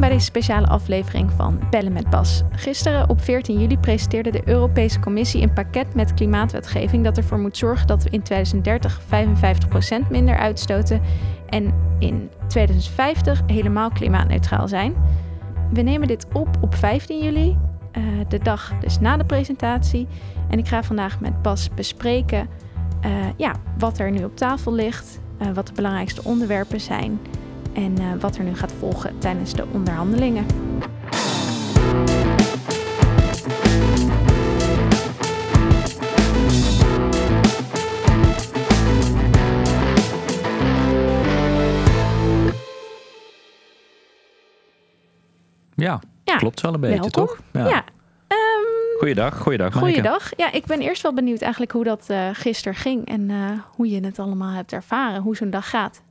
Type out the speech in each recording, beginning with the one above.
Bij deze speciale aflevering van Bellen met Bas. Gisteren op 14 juli presenteerde de Europese Commissie een pakket met klimaatwetgeving dat ervoor moet zorgen dat we in 2030 55% minder uitstoten en in 2050 helemaal klimaatneutraal zijn. We nemen dit op op 15 juli, uh, de dag dus na de presentatie. En ik ga vandaag met Bas bespreken uh, ja, wat er nu op tafel ligt, uh, wat de belangrijkste onderwerpen zijn en uh, wat er nu gaat volgen tijdens de onderhandelingen. Ja, ja, klopt wel een beetje, welkom. toch? Ja. ja. Um, goeiedag, goeiedag. Goeiedag. Ja, ik ben eerst wel benieuwd eigenlijk hoe dat uh, gisteren ging en uh, hoe je het allemaal hebt ervaren, hoe zo'n dag gaat.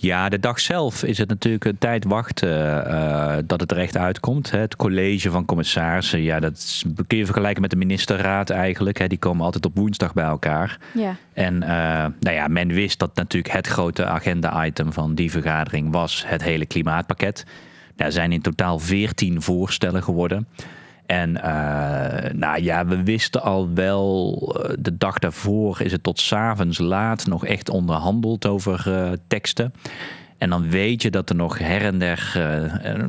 Ja, de dag zelf is het natuurlijk een tijd wachten uh, dat het er echt uitkomt. Het college van commissarissen, ja, dat kun je vergelijken met de ministerraad eigenlijk. Hè. Die komen altijd op woensdag bij elkaar. Ja. En uh, nou ja, men wist dat natuurlijk het grote agenda-item van die vergadering was het hele klimaatpakket. Er zijn in totaal veertien voorstellen geworden. En uh, nou ja, we wisten al wel, de dag daarvoor is het tot s'avonds laat nog echt onderhandeld over uh, teksten. En dan weet je dat er nog her en der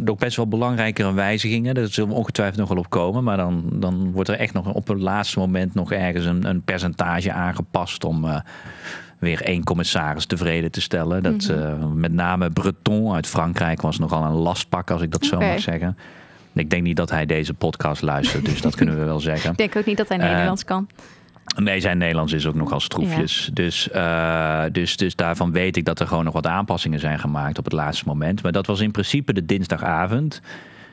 nog best wel belangrijkere wijzigingen, daar zullen we ongetwijfeld nog wel op komen. Maar dan, dan wordt er echt nog op het laatste moment nog ergens een, een percentage aangepast om weer één commissaris tevreden te stellen. Dat, mm -hmm. met name Breton uit Frankrijk was nogal een lastpak, als ik dat okay. zo mag zeggen. Ik denk niet dat hij deze podcast luistert, dus dat kunnen we wel zeggen. Ik denk ook niet dat hij Nederlands uh, kan. Nee, zijn Nederlands is ook nogal stroefjes. Ja. Dus, uh, dus, dus daarvan weet ik dat er gewoon nog wat aanpassingen zijn gemaakt op het laatste moment. Maar dat was in principe de dinsdagavond.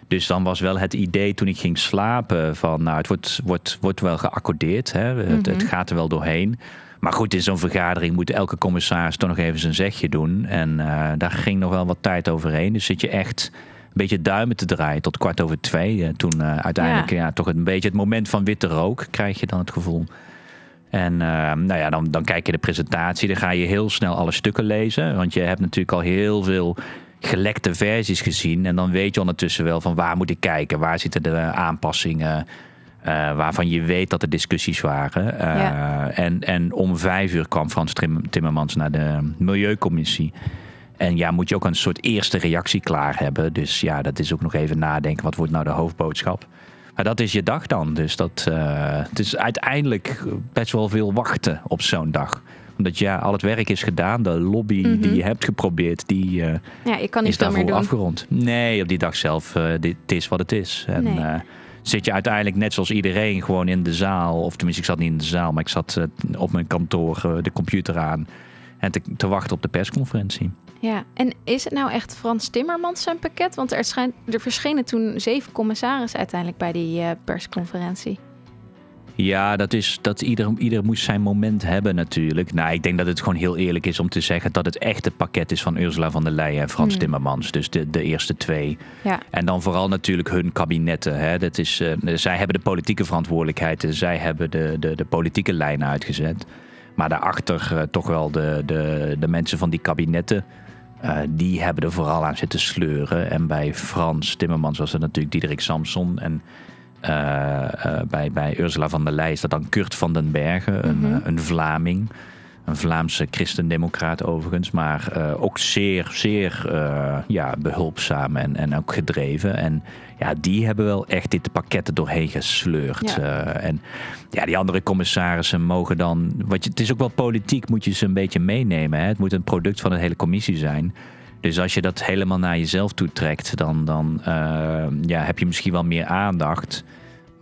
Dus dan was wel het idee toen ik ging slapen van nou, het wordt, wordt, wordt wel geaccordeerd. Hè? Mm -hmm. het, het gaat er wel doorheen. Maar goed, in zo'n vergadering moet elke commissaris toch nog even zijn zegje doen. En uh, daar ging nog wel wat tijd overheen. Dus zit je echt beetje duimen te draaien tot kwart over twee. Uh, toen uh, uiteindelijk ja. ja. toch een beetje het moment van witte rook krijg je dan het gevoel. En uh, nou ja, dan, dan kijk je de presentatie. Dan ga je heel snel alle stukken lezen. Want je hebt natuurlijk al heel veel gelekte versies gezien. En dan weet je ondertussen wel van waar moet ik kijken. Waar zitten de aanpassingen. Uh, waarvan je weet dat er discussies waren. Uh, ja. en, en om vijf uur kwam Frans Timmermans naar de Milieucommissie. En ja, moet je ook een soort eerste reactie klaar hebben. Dus ja, dat is ook nog even nadenken. Wat wordt nou de hoofdboodschap? Maar dat is je dag dan. Dus dat, uh, het is uiteindelijk best wel veel wachten op zo'n dag. Omdat ja, al het werk is gedaan. De lobby mm -hmm. die je hebt geprobeerd, die uh, ja, je kan niet is daarvoor meer doen. afgerond. Nee, op die dag zelf, uh, dit is wat het is. En, nee. zit je uiteindelijk net zoals iedereen gewoon in de zaal. Of tenminste, ik zat niet in de zaal, maar ik zat op mijn kantoor de computer aan. En te, te wachten op de persconferentie. Ja, en is het nou echt Frans Timmermans zijn pakket? Want er, er verschenen toen zeven commissarissen uiteindelijk bij die uh, persconferentie. Ja, dat is dat ieder, ieder moest zijn moment hebben natuurlijk. Nou, ik denk dat het gewoon heel eerlijk is om te zeggen dat het echt het pakket is van Ursula van der Leyen en Frans Hmm. Timmermans. Dus de, de eerste twee. Ja. En dan vooral natuurlijk hun kabinetten. Hè. Dat is, uh, zij hebben de politieke verantwoordelijkheid. en Zij hebben de, de, de politieke lijnen uitgezet. Maar daarachter uh, toch wel de, de, de mensen van die kabinetten. Uh, die hebben er vooral aan zitten sleuren. En bij Frans Timmermans was het natuurlijk Diederik Samson. En uh, uh, bij, bij Ursula van der Leyen is dat dan Kurt van den Bergen, een, Mhm. een Vlaming. Een Vlaamse christendemocraat overigens. Maar uh, ook zeer, zeer ja, behulpzaam en, en ook gedreven. En ja, die hebben wel echt dit pakket doorheen gesleurd. Ja. en ja, die andere commissarissen mogen dan... Want je, het is ook wel politiek, moet je ze een beetje meenemen. Hè? Het moet een product van een hele commissie zijn. Dus als je dat helemaal naar jezelf toe trekt, dan, dan ja, heb je misschien wel meer aandacht.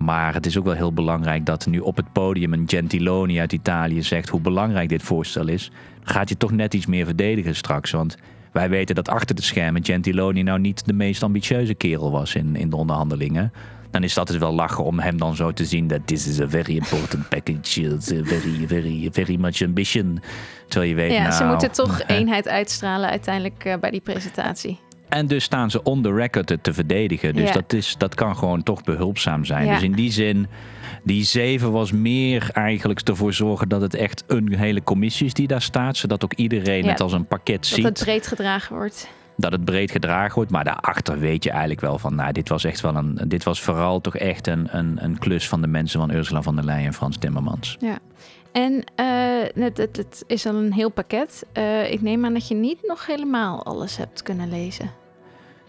Maar het is ook wel heel belangrijk dat nu op het podium een Gentiloni uit Italië zegt hoe belangrijk dit voorstel is. Gaat je toch net iets meer verdedigen straks. Want wij weten dat achter de schermen Gentiloni nou niet de meest ambitieuze kerel was in, in de onderhandelingen. Dan is dat het wel lachen om hem dan zo te zien dat this is a very important package. It's a very, very, very much ambition. Terwijl je weet, ja, nou, ze moeten toch eenheid uitstralen uiteindelijk uh, bij die presentatie. En dus staan ze on the record te, te verdedigen. Dus Ja. dat, is, dat kan gewoon toch behulpzaam zijn. Ja. Dus in die zin, die zeven was meer eigenlijk ervoor zorgen dat het echt een hele commissie is die daar staat. Zodat ook iedereen Ja. het als een pakket Dat ziet. het breed gedragen wordt. dat het breed gedragen wordt. Maar daarachter weet je eigenlijk wel van, nou, dit was echt wel een, dit was vooral toch echt een, een, een klus van de mensen van Ursula von der Leyen en Frans Timmermans. Ja. En uh, het, het, het, is al een heel pakket. Uh, ik neem aan dat je niet nog helemaal alles hebt kunnen lezen.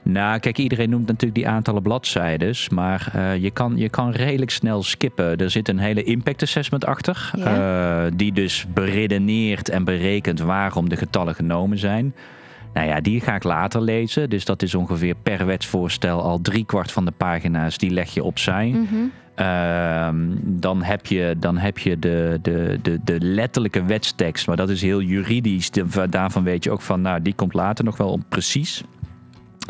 Nou, kijk, iedereen noemt natuurlijk die aantallen bladzijden. Maar uh, je, kan, je kan redelijk snel skippen. Er zit een hele impact assessment achter. Ja. die dus beredeneert en berekent waarom de getallen genomen zijn. Nou ja, die ga ik later lezen. Dus dat is ongeveer per wetsvoorstel al driekwart van de pagina's. Die leg je opzij. Mm -hmm. Uh, dan heb je, dan heb je de, de, de, de letterlijke wetstekst. Maar dat is heel juridisch. Daarvan weet je ook van, nou, die komt later nog wel om precies.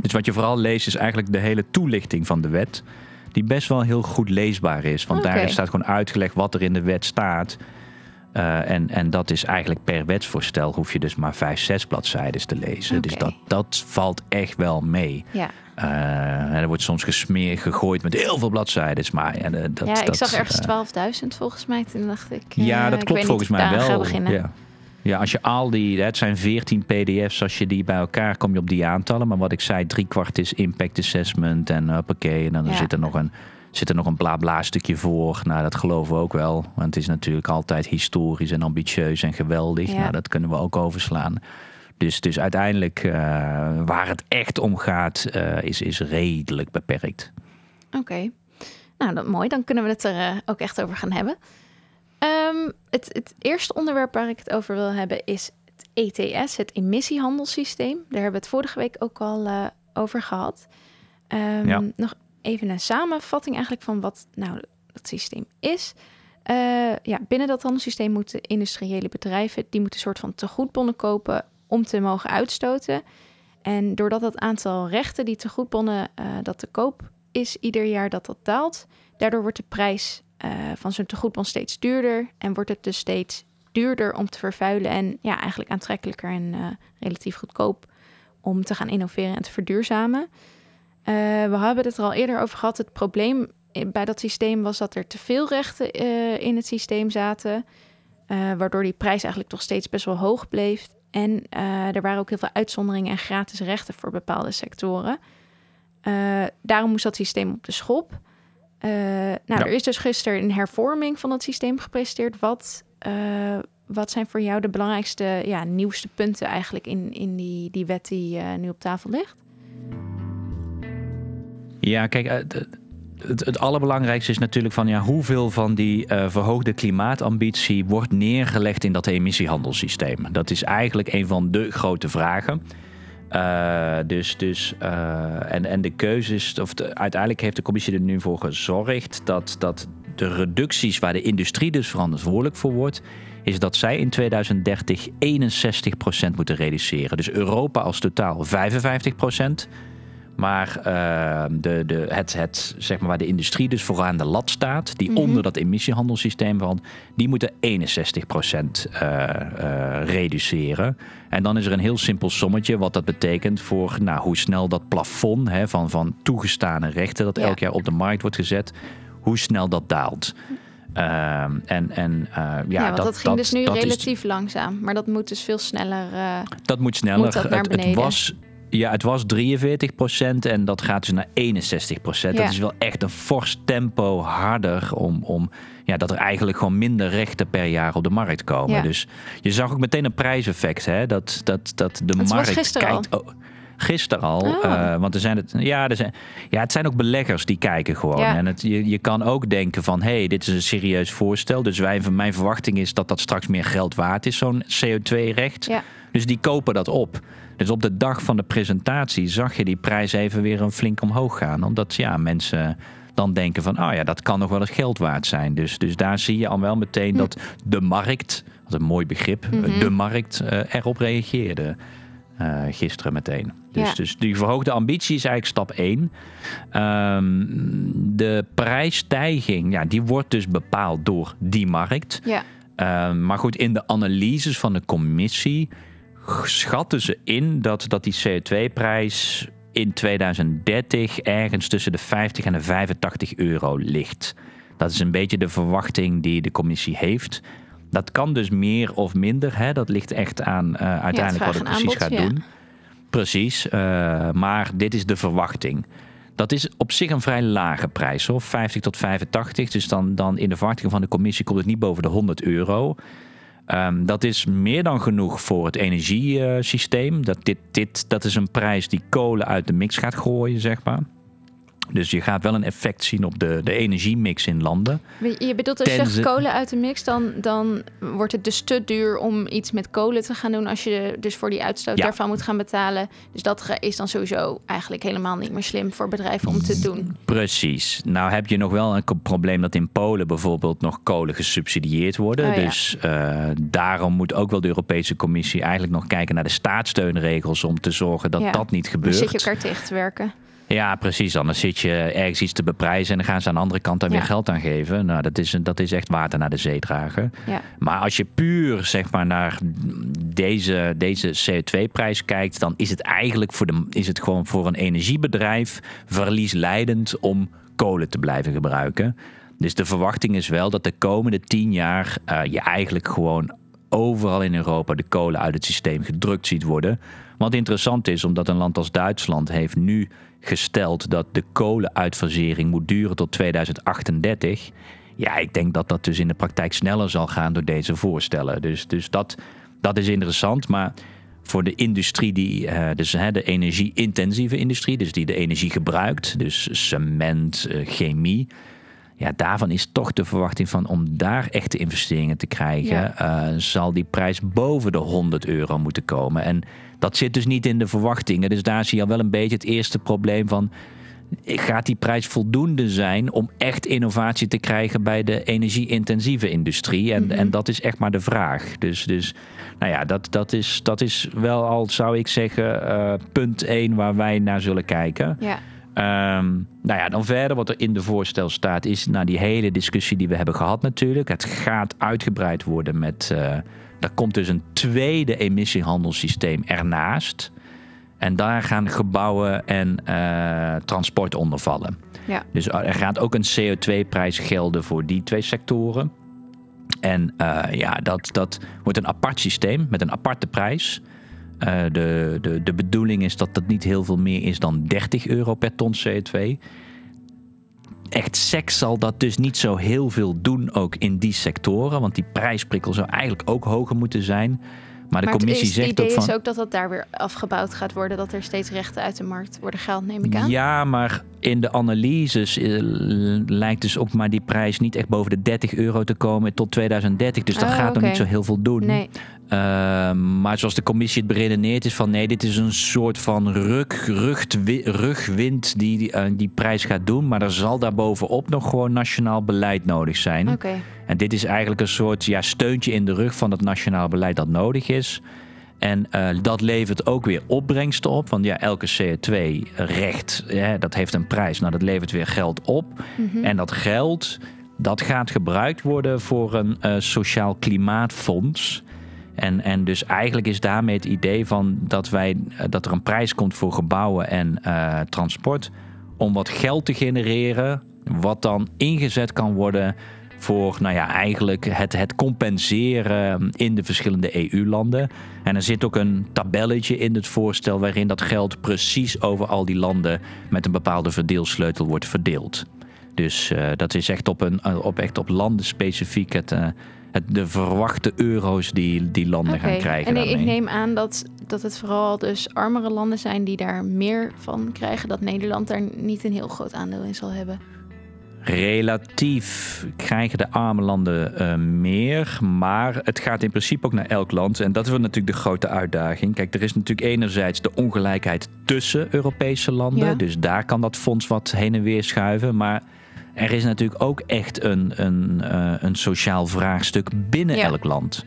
Dus wat je vooral leest is eigenlijk de hele toelichting van de wet. Die best wel heel goed leesbaar is. Want okay. daar staat gewoon uitgelegd wat er in de wet staat. Uh, en, en dat is eigenlijk per wetsvoorstel hoef je dus maar vijf, zes bladzijden te lezen. Okay. Dus dat, dat valt echt wel mee. Ja. Uh, en er wordt soms gesmeerd, gegooid met heel veel bladzijden. Maar ja, dat, ja ik dat, zag ergens uh, 12.000 volgens mij. Toen dacht ik. ja, dat klopt volgens mij wel. Ja. Ja, als je al die, het zijn 14 PDF's, als je die bij elkaar kom je op die aantallen. Maar wat ik zei, drie kwart is impact assessment en hoppakee. En dan ja. zit er nog een zit er nog een bla bla stukje voor. Nou, dat geloven we ook wel. Want het is natuurlijk altijd historisch en ambitieus en geweldig. Ja. Nou, dat kunnen we ook overslaan. Dus, dus uiteindelijk, uh, waar het echt om gaat, uh, is, is redelijk beperkt. Oké. Okay. Nou, dat mooi. Dan kunnen we het er uh, ook echt over gaan hebben. Um, het, het eerste onderwerp waar ik het over wil hebben is het ETS, het emissiehandelssysteem. Daar hebben we het vorige week ook al over gehad. Um, ja. Nog even een samenvatting eigenlijk van wat nou dat systeem is. Uh, ja, binnen dat handelssysteem moeten industriële bedrijven die moeten een soort van tegoedbonnen kopen om te mogen uitstoten. En doordat het aantal rechten die tegoedbonnen uh, dat te koop is ieder jaar dat dat daalt, daardoor wordt de prijs uh, van zo'n tegoedbon steeds duurder en wordt het dus steeds duurder om te vervuilen en ja, eigenlijk aantrekkelijker en relatief goedkoop om te gaan innoveren en te verduurzamen. Uh, we hebben het er al eerder over gehad. Het probleem bij dat systeem was dat er te veel rechten in het systeem zaten. Waardoor die prijs eigenlijk toch steeds best wel hoog bleef. En er waren ook heel veel uitzonderingen en gratis rechten voor bepaalde sectoren. daarom moest dat systeem op de schop. Nou, ja. er is dus gisteren een hervorming van het systeem gepresenteerd. Wat, wat zijn voor jou de belangrijkste, ja, nieuwste punten eigenlijk in, in die, die wet die nu op tafel ligt? Ja, kijk, het, het, allerbelangrijkste is natuurlijk van ja, hoeveel van die verhoogde klimaatambitie wordt neergelegd in dat emissiehandelssysteem. Dat is eigenlijk een van de grote vragen. Uh, dus, dus, uh, en, en de keuze is, of de, uiteindelijk heeft de commissie er nu voor gezorgd dat, dat de reducties waar de industrie dus verantwoordelijk voor wordt, is dat zij in 2030 61% moeten reduceren. Dus Europa als totaal 55%. Maar uh, de, de, het, het, zeg maar waar de industrie dus vooraan de lat staat, die mm -hmm. onder dat emissiehandelssysteem valt, die moeten 61% uh, uh, reduceren. En dan is er een heel simpel sommetje wat dat betekent voor nou, hoe snel dat plafond hè, van, van toegestane rechten dat ja. elk jaar op de markt wordt gezet, hoe snel dat daalt. Uh, en, en, uh, ja, dat, dat ging dat, dus nu relatief is... langzaam. Maar dat moet dus veel sneller. Uh, dat moet sneller. Moet dat het, het, was ja, het was 43% en dat gaat dus naar 61 ja. Dat is wel echt een fors tempo harder om, om ja, dat er eigenlijk gewoon minder rechten per jaar op de markt komen. Ja. Dus je zag ook meteen een prijseffect, hè? Dat, dat, dat de het markt kijkt. Al. gisteren al. Oh. Uh, want er zijn het, ja, er zijn, ja, het zijn ook beleggers die kijken gewoon. Ja. En het, je, je kan ook denken van, hé, hey, dit is een serieus voorstel. Dus wij, mijn verwachting is dat dat straks meer geld waard is, zo'n CO2-recht. Ja. Dus die kopen dat op. Dus op de dag van de presentatie zag je die prijs even weer een flink omhoog gaan. Omdat ja, mensen dan denken van, oh ja, dat kan nog wel eens geld waard zijn. Dus, dus daar zie je al wel meteen hm. dat de markt, dat is een mooi begrip, mm -hmm. de markt uh, erop reageerde. Uh, gisteren meteen. Dus, ja. dus die verhoogde ambitie is eigenlijk stap 1. Um, de prijsstijging, ja, die wordt dus bepaald door die markt. Ja. Um, maar goed, in de analyses van de commissie schatten ze in dat, dat die CO2-prijs in 2030 ergens tussen de 50 en de 85 euro ligt. Dat is een beetje de verwachting die de commissie heeft. Dat kan dus meer of minder. Hè? Dat ligt echt aan uh, uiteindelijk ja, wat het precies gaat ja. doen. Precies, uh, maar dit is de verwachting. Dat is op zich een vrij lage prijs hoor, 50 tot 85. Dus dan, dan in de verwachting van de commissie komt het niet boven de 100 euro. Um, dat is meer dan genoeg voor het energiesysteem. Dat, dit, dit, dat is een prijs die kolen uit de mix gaat gooien, zeg maar. Dus je gaat wel een effect zien op de, de energiemix in landen. Je bedoelt als je zegt kolen uit de mix, dan, dan wordt het dus te duur om iets met kolen te gaan doen als je dus voor die uitstoot daarvan moet gaan betalen. Dus dat is dan sowieso eigenlijk helemaal niet meer slim voor bedrijven om te doen. Precies. Nou heb je nog wel een probleem dat in Polen bijvoorbeeld nog kolen gesubsidieerd worden. Oh, dus uh, daarom moet ook wel de Europese Commissie eigenlijk nog kijken naar de staatssteunregels om te zorgen dat dat niet gebeurt. Dan zit je elkaar tegen te werken. Ja, precies. Anders zit je ergens iets te beprijzen en dan gaan ze aan de andere kant daar weer geld aan geven. Nou, dat is, dat is echt water naar de zee dragen. Ja. Maar als je puur zeg maar, naar deze, deze CO2-prijs kijkt, dan is het eigenlijk voor de, is het gewoon voor een energiebedrijf verliesleidend om kolen te blijven gebruiken. Dus de verwachting is wel dat de komende tien jaar uh, je eigenlijk gewoon overal in Europa de kolen uit het systeem gedrukt ziet worden. Wat interessant is, omdat een land als Duitsland heeft nu gesteld dat de kolenuitfasering moet duren tot 2038. Ja, ik denk dat dat dus in de praktijk sneller zal gaan door deze voorstellen. Dus, dus dat, dat is interessant. Maar voor de industrie die, uh, dus hè, de energie-intensieve industrie, dus die de energie gebruikt, dus cement, uh, chemie. Ja, daarvan is toch de verwachting van om daar echte investeringen te krijgen, ja. uh, zal die prijs boven de 100 euro moeten komen. En dat zit dus niet in de verwachtingen. Dus daar zie je al wel een beetje het eerste probleem van. Gaat die prijs voldoende zijn om echt innovatie te krijgen bij de energie-intensieve industrie? En, mhm. en dat is echt maar de vraag. Dus, dus nou ja, dat, dat, is, dat is wel al, zou ik zeggen, uh, punt 1 waar wij naar zullen kijken. Ja. Um, nou ja, dan verder wat er in de voorstel staat, is nou, die hele discussie die we hebben gehad natuurlijk. Het gaat uitgebreid worden met. Uh, er komt dus een tweede emissiehandelssysteem ernaast. En daar gaan gebouwen en uh, transport onder vallen. Ja. Dus er gaat ook een CO2-prijs gelden voor die twee sectoren. En uh, ja, dat, dat wordt een apart systeem met een aparte prijs. Uh, de, de, de bedoeling is dat dat niet heel veel meer is dan 30 euro per ton CO2 echt seks zal dat dus niet zo heel veel doen ook in die sectoren. Want die prijsprikkel zou eigenlijk ook hoger moeten zijn. Maar de commissie zegt ook van... Het idee is ook dat dat daar weer afgebouwd gaat worden. Dat er steeds rechten uit de markt worden gehaald, neem ik aan. Ja, maar in de analyses uh, lijkt dus ook maar die prijs niet echt boven de 30 euro te komen tot 2030. Dus dat oh, gaat nog niet zo heel veel doen. Nee. Ehm, maar zoals de commissie het beredeneert is van nee, dit is een soort van rug, rugwind die die, uh, die prijs gaat doen. Maar er zal daarbovenop nog gewoon nationaal beleid nodig zijn. Okay. En dit is eigenlijk een soort ja, steuntje in de rug van het nationaal beleid dat nodig is. En uh, dat levert ook weer opbrengsten op. Want ja, elke CO2-recht, dat heeft een prijs. Nou, dat levert weer geld op. Mm -hmm. En dat geld, dat gaat gebruikt worden voor een uh, sociaal klimaatfonds. En, en dus eigenlijk is daarmee het idee van dat, wij, eh, dat er een prijs komt voor gebouwen en transport. Om wat geld te genereren, wat dan ingezet kan worden voor nou ja, eigenlijk het, het compenseren in de verschillende EU-landen. En er zit ook een tabelletje in het voorstel waarin dat geld precies over al die landen met een bepaalde verdeelsleutel wordt verdeeld. Dus uh, dat is echt op, een, op, echt op landen specifiek het, uh, de verwachte euro's die, die landen gaan krijgen. En ik neem aan dat, dat het vooral dus armere landen zijn die daar meer van krijgen. Dat Nederland daar niet een heel groot aandeel in zal hebben. Relatief krijgen de arme landen uh, meer, maar het gaat in principe ook naar elk land. En dat is natuurlijk de grote uitdaging. Kijk, er is natuurlijk enerzijds de ongelijkheid tussen Europese landen. Ja. Dus daar kan dat fonds wat heen en weer schuiven. Maar er is natuurlijk ook echt een, een, uh, een sociaal vraagstuk binnen elk land.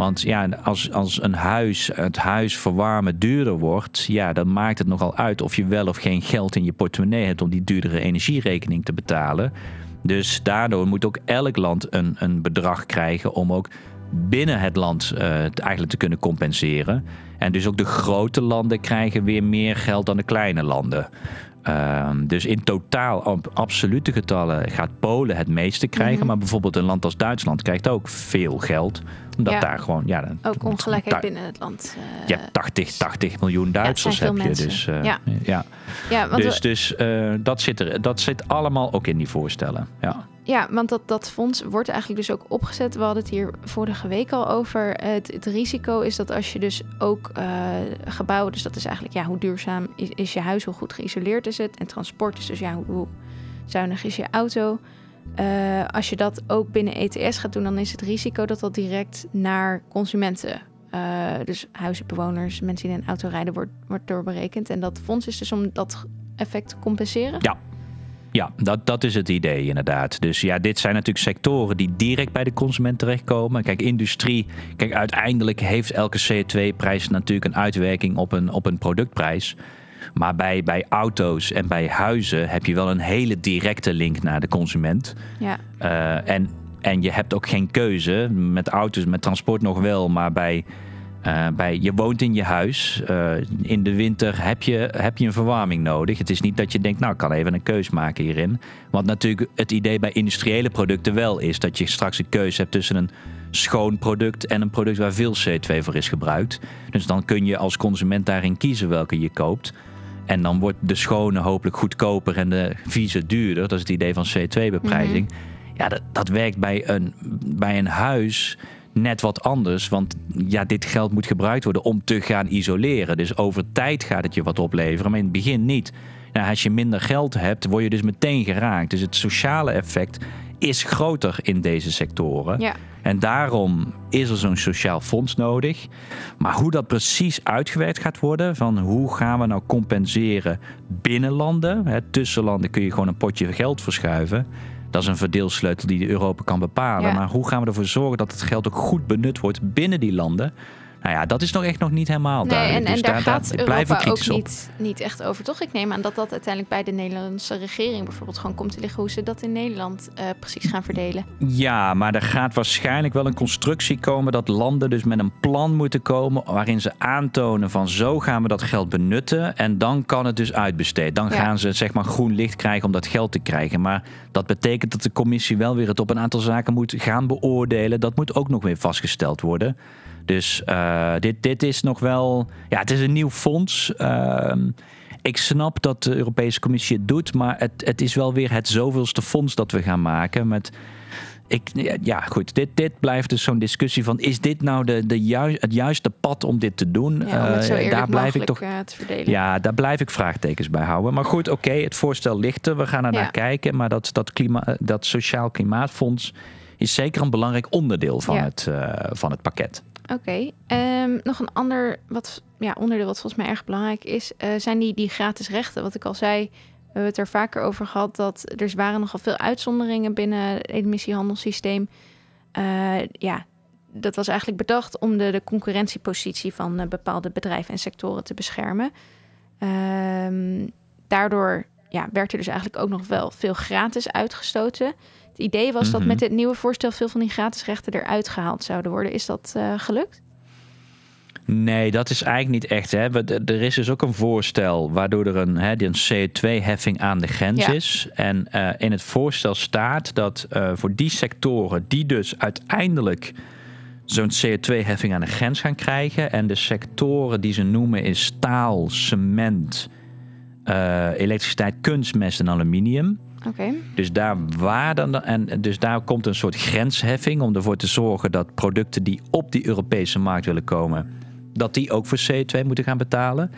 Want ja, als, als een huis, het huis verwarmen duurder wordt, ja, dan maakt het nogal uit of je wel of geen geld in je portemonnee hebt om die duurdere energierekening te betalen. Dus daardoor moet ook elk land een, een bedrag krijgen om ook binnen het land uh, eigenlijk te kunnen compenseren. En dus ook de grote landen krijgen weer meer geld dan de kleine landen. Ehm, dus in totaal, op absolute getallen, gaat Polen het meeste krijgen. Mhm. Maar bijvoorbeeld een land als Duitsland krijgt ook veel geld. Omdat Ja. daar gewoon, ja, dan- Ook ongelijkheid binnen het land. je hebt 80, 80 miljoen Duitsers heb je. mensen. Dus, eh, Ja. ja. ja, want dus, we- dus eh, dat, zit er, dat zit allemaal ook in die voorstellen. Ja. Ja, want dat, dat fonds wordt eigenlijk dus ook opgezet. We hadden het hier vorige week al over. Het, het risico is dat als je dus ook eh, gebouwen, dus dat is eigenlijk ja, hoe duurzaam is, is je huis, hoe goed geïsoleerd is het. En transport is dus ja, hoe, hoe zuinig is je auto. Eh, als je dat ook binnen ETS gaat doen, dan is het risico dat dat direct naar consumenten, eh, dus huizenbewoners, mensen die in een auto rijden, wordt, wordt doorberekend. En dat fonds is dus om dat effect te compenseren. Ja, dat, dat is het idee inderdaad. Dus ja, dit zijn natuurlijk sectoren die direct bij de consument terechtkomen. Kijk, industrie, kijk, uiteindelijk heeft elke CO2-prijs natuurlijk een uitwerking op een, op een productprijs. Maar bij, bij auto's en bij huizen heb je wel een hele directe link naar de consument. Ja, Eh, en, en je hebt ook geen keuze. Met auto's, met transport nog wel, maar bij, eh, bij je woont in je huis. Eh, in de winter heb je, heb je een verwarming nodig. Het is niet dat je denkt, nou, ik kan even een keus maken hierin. Want natuurlijk het idee bij industriële producten wel is dat je straks een keuze hebt tussen een schoon product en een product waar veel CO2 voor is gebruikt. Dus dan kun je als consument daarin kiezen welke je koopt. En dan wordt de schone hopelijk goedkoper en de vieze duurder. Dat is het idee van CO2-beprijzing. Ja, dat, dat werkt bij een, bij een huis net wat anders. Want ja, dit geld moet gebruikt worden om te gaan isoleren. Dus over tijd gaat het je wat opleveren, maar in het begin niet. Nou, als je minder geld hebt, word je dus meteen geraakt. Dus het sociale effect is groter in deze sectoren. ja. En daarom is er zo'n sociaal fonds nodig. Maar hoe dat precies uitgewerkt gaat worden, van hoe gaan we nou compenseren binnen landen, hè, tussen landen kun je gewoon een potje geld verschuiven. Dat is een verdeelsleutel die Europa kan bepalen. Ja. Maar hoe gaan we ervoor zorgen dat het geld ook goed benut wordt binnen die landen? Nou ja, dat is nog echt nog niet helemaal Nee, duidelijk. en, en dus daar, daar, gaat daar blijven we ook op. niet, niet echt over, toch? Ik neem aan dat dat uiteindelijk bij de Nederlandse regering bijvoorbeeld gewoon komt te liggen hoe ze dat in Nederland eh, precies gaan verdelen. Ja, maar er gaat waarschijnlijk wel een constructie komen dat landen dus met een plan moeten komen waarin ze aantonen van zo gaan we dat geld benutten en dan kan het dus uitbesteed. Dan Ja. gaan ze zeg maar groen licht krijgen om dat geld te krijgen. Maar dat betekent dat de commissie wel weer het op een aantal zaken moet gaan beoordelen. Dat moet ook nog weer vastgesteld worden. Dus eh, dit, dit is nog wel. Ja, het is een nieuw fonds. Ehm, ik snap dat de Europese Commissie het doet, maar het, het is wel weer het zoveelste fonds dat we gaan maken. Met, ik, ja, goed. Dit, dit blijft dus zo'n discussie van: is dit nou de, de jui- het juiste pad om dit te doen? Ja, Eh, daar blijf ik toch. eh. Ja, daar blijf ik vraagtekens bij houden. Maar goed, oké, het voorstel ligt er. We gaan er Ja. naar kijken. Maar dat, dat, klima, dat Sociaal Klimaatfonds is zeker een belangrijk onderdeel van, Ja. het, van het pakket. Oké. Ehm, nog een ander wat, ja, onderdeel wat volgens mij erg belangrijk is, eh, zijn die, die gratis rechten. Wat ik al zei, we hebben het er vaker over gehad dat er waren nogal veel uitzonderingen binnen het emissiehandelssysteem. Eh, ja, dat was eigenlijk bedacht om de, de concurrentiepositie van eh, bepaalde bedrijven en sectoren te beschermen. Ehm, daardoor ja, werd er dus eigenlijk ook nog wel veel gratis uitgestoten. Het idee was dat Mhm. met dit nieuwe voorstel veel van die gratis rechten eruit gehaald zouden worden. Is dat eh, gelukt? Nee, dat is eigenlijk niet echt. Hè. Er is dus ook een voorstel waardoor er een, hè, een CO2-heffing aan de grens Ja. is. En eh, in het voorstel staat dat eh, voor die sectoren die dus uiteindelijk zo'n CO2-heffing aan de grens gaan krijgen. En de sectoren die ze noemen is staal, cement, elektriciteit, kunstmest en aluminium. Dus daar, waar dan, en dus daar komt een soort grensheffing om ervoor te zorgen dat producten die op die Europese markt willen komen, dat die ook voor CO2 moeten gaan betalen.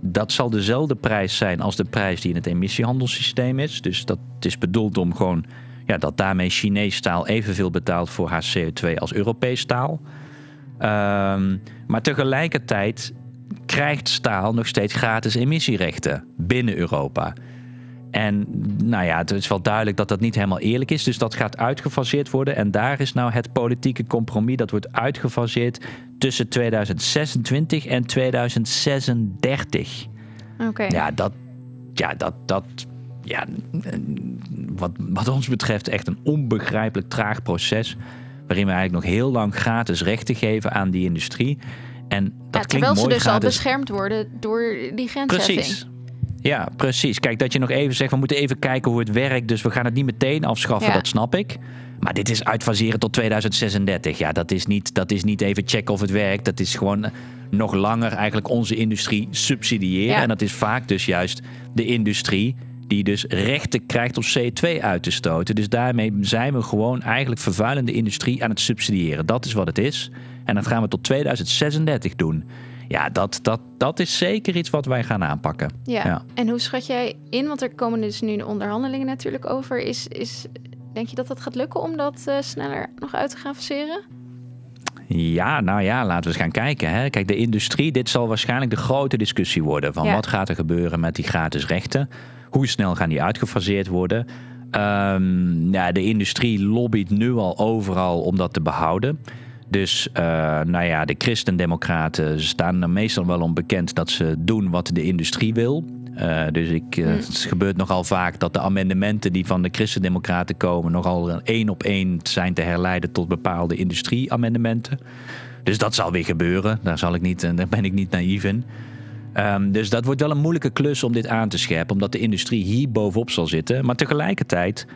Dat zal dezelfde prijs zijn als de prijs die in het emissiehandelssysteem is. Dus dat is bedoeld om gewoon ja, dat daarmee Chinees staal evenveel betaalt voor haar CO2 als Europees staal. Ehm, maar tegelijkertijd krijgt staal nog steeds gratis emissierechten binnen Europa. En nou ja, het is wel duidelijk dat dat niet helemaal eerlijk is. Dus dat gaat uitgefaseerd worden. En daar is nou het politieke compromis. Dat wordt uitgefaseerd tussen 2026 en 2036. Oké. Ja, dat. Ja, dat. dat ja, wat, wat ons betreft echt een onbegrijpelijk traag proces. Waarin we eigenlijk nog heel lang gratis rechten geven aan die industrie. En dat ja, klinkt terwijl mooi, ze dus al beschermd worden door die grensheffing. Precies. Ja, precies. Kijk, dat je nog even zegt, we moeten even kijken hoe het werkt. Dus we gaan het niet meteen afschaffen, Ja. dat snap ik. Maar dit is uitfaseren tot 2036. Ja, dat is, niet, dat is niet even checken of het werkt. Dat is gewoon nog langer eigenlijk onze industrie subsidiëren. Ja. En dat is vaak dus juist de industrie die dus rechten krijgt om CO2 uit te stoten. Dus daarmee zijn we gewoon eigenlijk vervuilende industrie aan het subsidiëren. Dat is wat het is. En dat gaan we tot 2036 doen. Ja, dat, dat, dat is zeker iets wat wij gaan aanpakken. Ja. Ja. En hoe schat jij in, want er komen dus nu onderhandelingen natuurlijk over. Is, is, denk je dat dat gaat lukken om dat eh, sneller nog uit te gaan faceren? Ja, nou ja, laten we eens gaan kijken. Hè. Kijk, de industrie, dit zal waarschijnlijk de grote discussie worden. Van Ja. wat gaat er gebeuren met die gratis rechten? Hoe snel gaan die uitgefaseerd worden? Ehm, ja, de industrie lobbyt nu al overal om dat te behouden. Dus eh, nou ja, de christendemocraten staan er meestal wel om bekend dat ze doen wat de industrie wil. Eh, dus ik, eh, het gebeurt nogal vaak dat de amendementen die van de christendemocraten komen... nogal één op één zijn te herleiden tot bepaalde industrieamendementen. Dus dat zal weer gebeuren. Daar, zal ik niet, daar ben ik niet naïef in. Ehm, dus dat wordt wel een moeilijke klus om dit aan te scherpen, omdat de industrie hier bovenop zal zitten. Maar tegelijkertijd,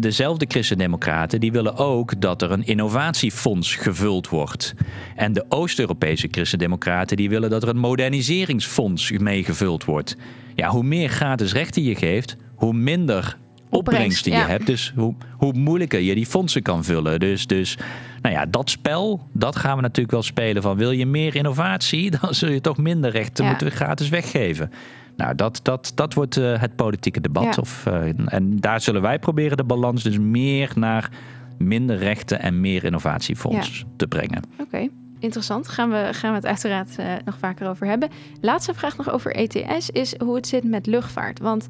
dezelfde christendemocraten, die willen ook dat er een innovatiefonds gevuld wordt. En de Oost-Europese christendemocraten, die willen dat er een moderniseringsfonds mee gevuld wordt. Ja, hoe meer gratis rechten je geeft, hoe minder opbrengsten je ja. hebt. Dus hoe, hoe moeilijker je die fondsen kan vullen. Dus, dus nou ja, dat spel, dat gaan we natuurlijk wel spelen. Van wil je meer innovatie, dan zul je toch minder rechten Ja. moeten gratis weggeven. Nou, dat, dat, dat wordt eh, het politieke debat. Ja. Of, eh, en daar zullen wij proberen de balans dus meer naar minder rechten en meer innovatiefonds te brengen. Oké, interessant. Gaan we, gaan we het uiteraard eh, nog vaker over hebben. Laatste vraag nog over ETS is hoe het zit met luchtvaart. Want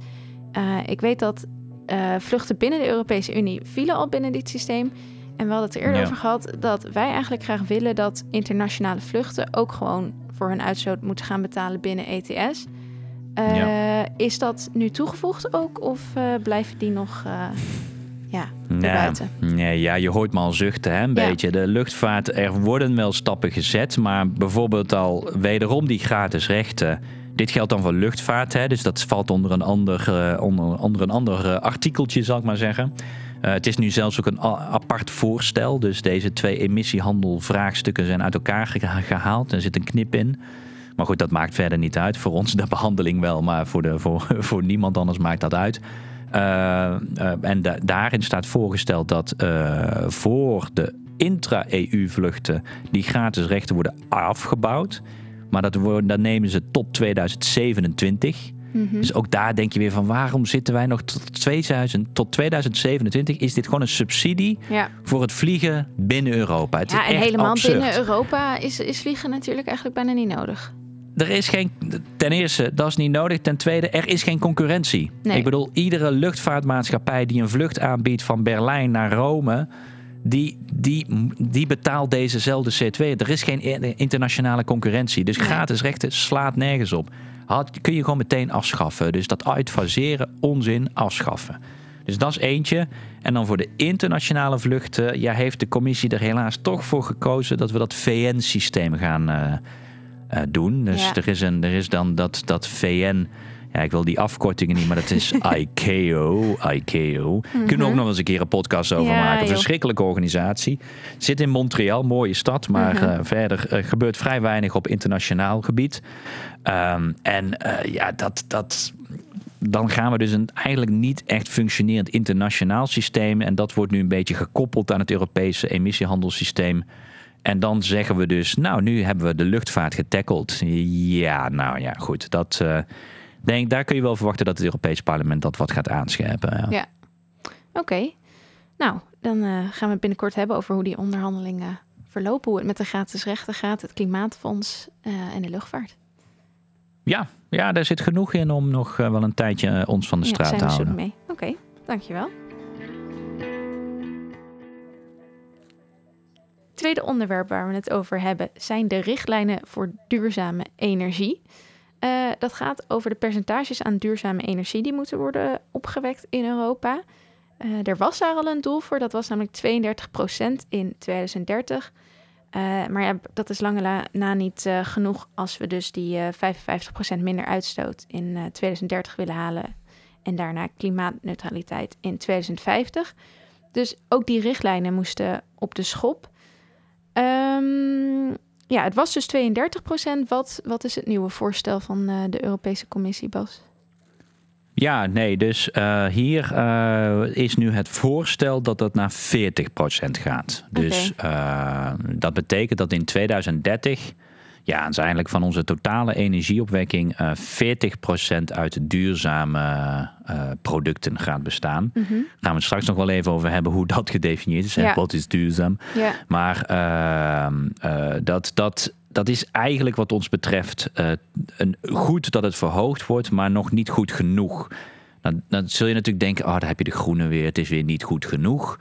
ik weet dat vluchten binnen de Europese Unie vielen al binnen dit systeem. En we hadden het er eerder Ja. over gehad dat wij eigenlijk graag willen dat internationale vluchten ook gewoon voor hun uitstoot moeten gaan betalen binnen ETS. Eh, Is dat nu toegevoegd ook of eh, blijven die nog eh, ja, erbuiten? nee, ja, je hoort me al zuchten, hè, een Ja. beetje. De luchtvaart, er worden wel stappen gezet, maar bijvoorbeeld al wederom die gratis rechten. Dit geldt dan voor luchtvaart, hè, dus dat valt onder een ander, onder, onder een ander artikeltje, zal ik maar zeggen. Het is nu zelfs ook een apart voorstel. Dus deze twee emissiehandelvraagstukken zijn uit elkaar geha- gehaald. Er zit een knip in. Maar goed, dat maakt verder niet uit. Voor ons de behandeling wel, maar voor, de, voor, voor niemand anders maakt dat uit. Eh, eh, en da- daarin staat voorgesteld dat eh, voor de intra-EU-vluchten die gratis rechten worden afgebouwd. Maar dat, worden, dat nemen ze tot 2027. Mhm. Dus ook daar denk je weer van waarom zitten wij nog tot, 2000, tot 2027? Is dit gewoon een subsidie Ja, voor het vliegen binnen Europa? Het ja is en helemaal absurd. binnen Europa is, is vliegen natuurlijk eigenlijk bijna niet nodig. Er is geen, ten eerste, dat is niet nodig. Ten tweede, er is geen concurrentie. Nee. Ik bedoel, iedere luchtvaartmaatschappij die een vlucht aanbiedt van Berlijn naar Rome, die, die, die betaalt dezezelfde C2. Er is geen i- internationale concurrentie. Dus gratis rechten slaat nergens op. Had, kun je gewoon meteen afschaffen. Dus dat uitfaseren, onzin, afschaffen. Dus dat is eentje. En dan voor de internationale vluchten, ja, heeft de commissie er helaas toch voor gekozen dat we dat VN-systeem gaan eh, eh, doen. Dus Ja. er, is een, er is dan dat, dat VN. Ja, ik wil die afkortingen niet, maar dat is ICAO. ICAO. Kunnen we ook nog eens een keer een podcast over Mhm. Ja, maken. joh. Verschrikkelijke organisatie. Zit in Montreal, mooie stad, maar Mhm. eh, verder eh, gebeurt vrij weinig op internationaal gebied. Ehm, en ja, dat, dat, dan gaan we dus een eigenlijk niet echt functionerend internationaal systeem. En dat wordt nu een beetje gekoppeld aan het Europese emissiehandelssysteem. En dan zeggen we dus, nou, nu hebben we de luchtvaart getackeld. Ja, nou ja, goed. Dat, eh, denk, daar kun je wel verwachten dat het Europees Parlement dat wat gaat aanscherpen. Ja. Ja. Oké. Nou, dan eh, gaan we het binnenkort hebben over hoe die onderhandelingen verlopen. Hoe het met de gratis rechten gaat, het klimaatfonds eh, en de luchtvaart. Ja, ja, daar zit genoeg in om nog wel een tijdje ons van de straat te houden. mee. Oké, dankjewel. Tweede onderwerp waar we het over hebben zijn de richtlijnen voor duurzame energie. Eh, dat gaat over de percentages aan duurzame energie die moeten worden opgewekt in Europa. Eh, er was daar al een doel voor, dat was namelijk 32% in 2030. Uh, maar ja, dat is lange na niet genoeg als we dus die uh, 55% minder uitstoot in 2030 willen halen. En daarna klimaatneutraliteit in 2050. Dus ook die richtlijnen moesten op de schop. Um, ja, het was dus 32%. Wat, wat is het nieuwe voorstel van de Europese Commissie, Bas? Ja, nee, dus uh, hier uh, is nu het voorstel dat dat naar 40% gaat. Dus dat betekent dat in 2030, ja, uiteindelijk van onze totale energieopwekking 40% uit duurzame producten gaat bestaan. Mm -hmm. Gaan we het straks nog wel even over hebben hoe dat gedefinieerd is. Ja. Wat is duurzaam? Ja. Maar ehm, dat, dat dat is eigenlijk wat ons betreft uh, een, goed dat het verhoogd wordt, maar nog niet goed genoeg. Dan, dan zul je natuurlijk denken, oh, daar heb je de groene weer, het is weer niet goed genoeg.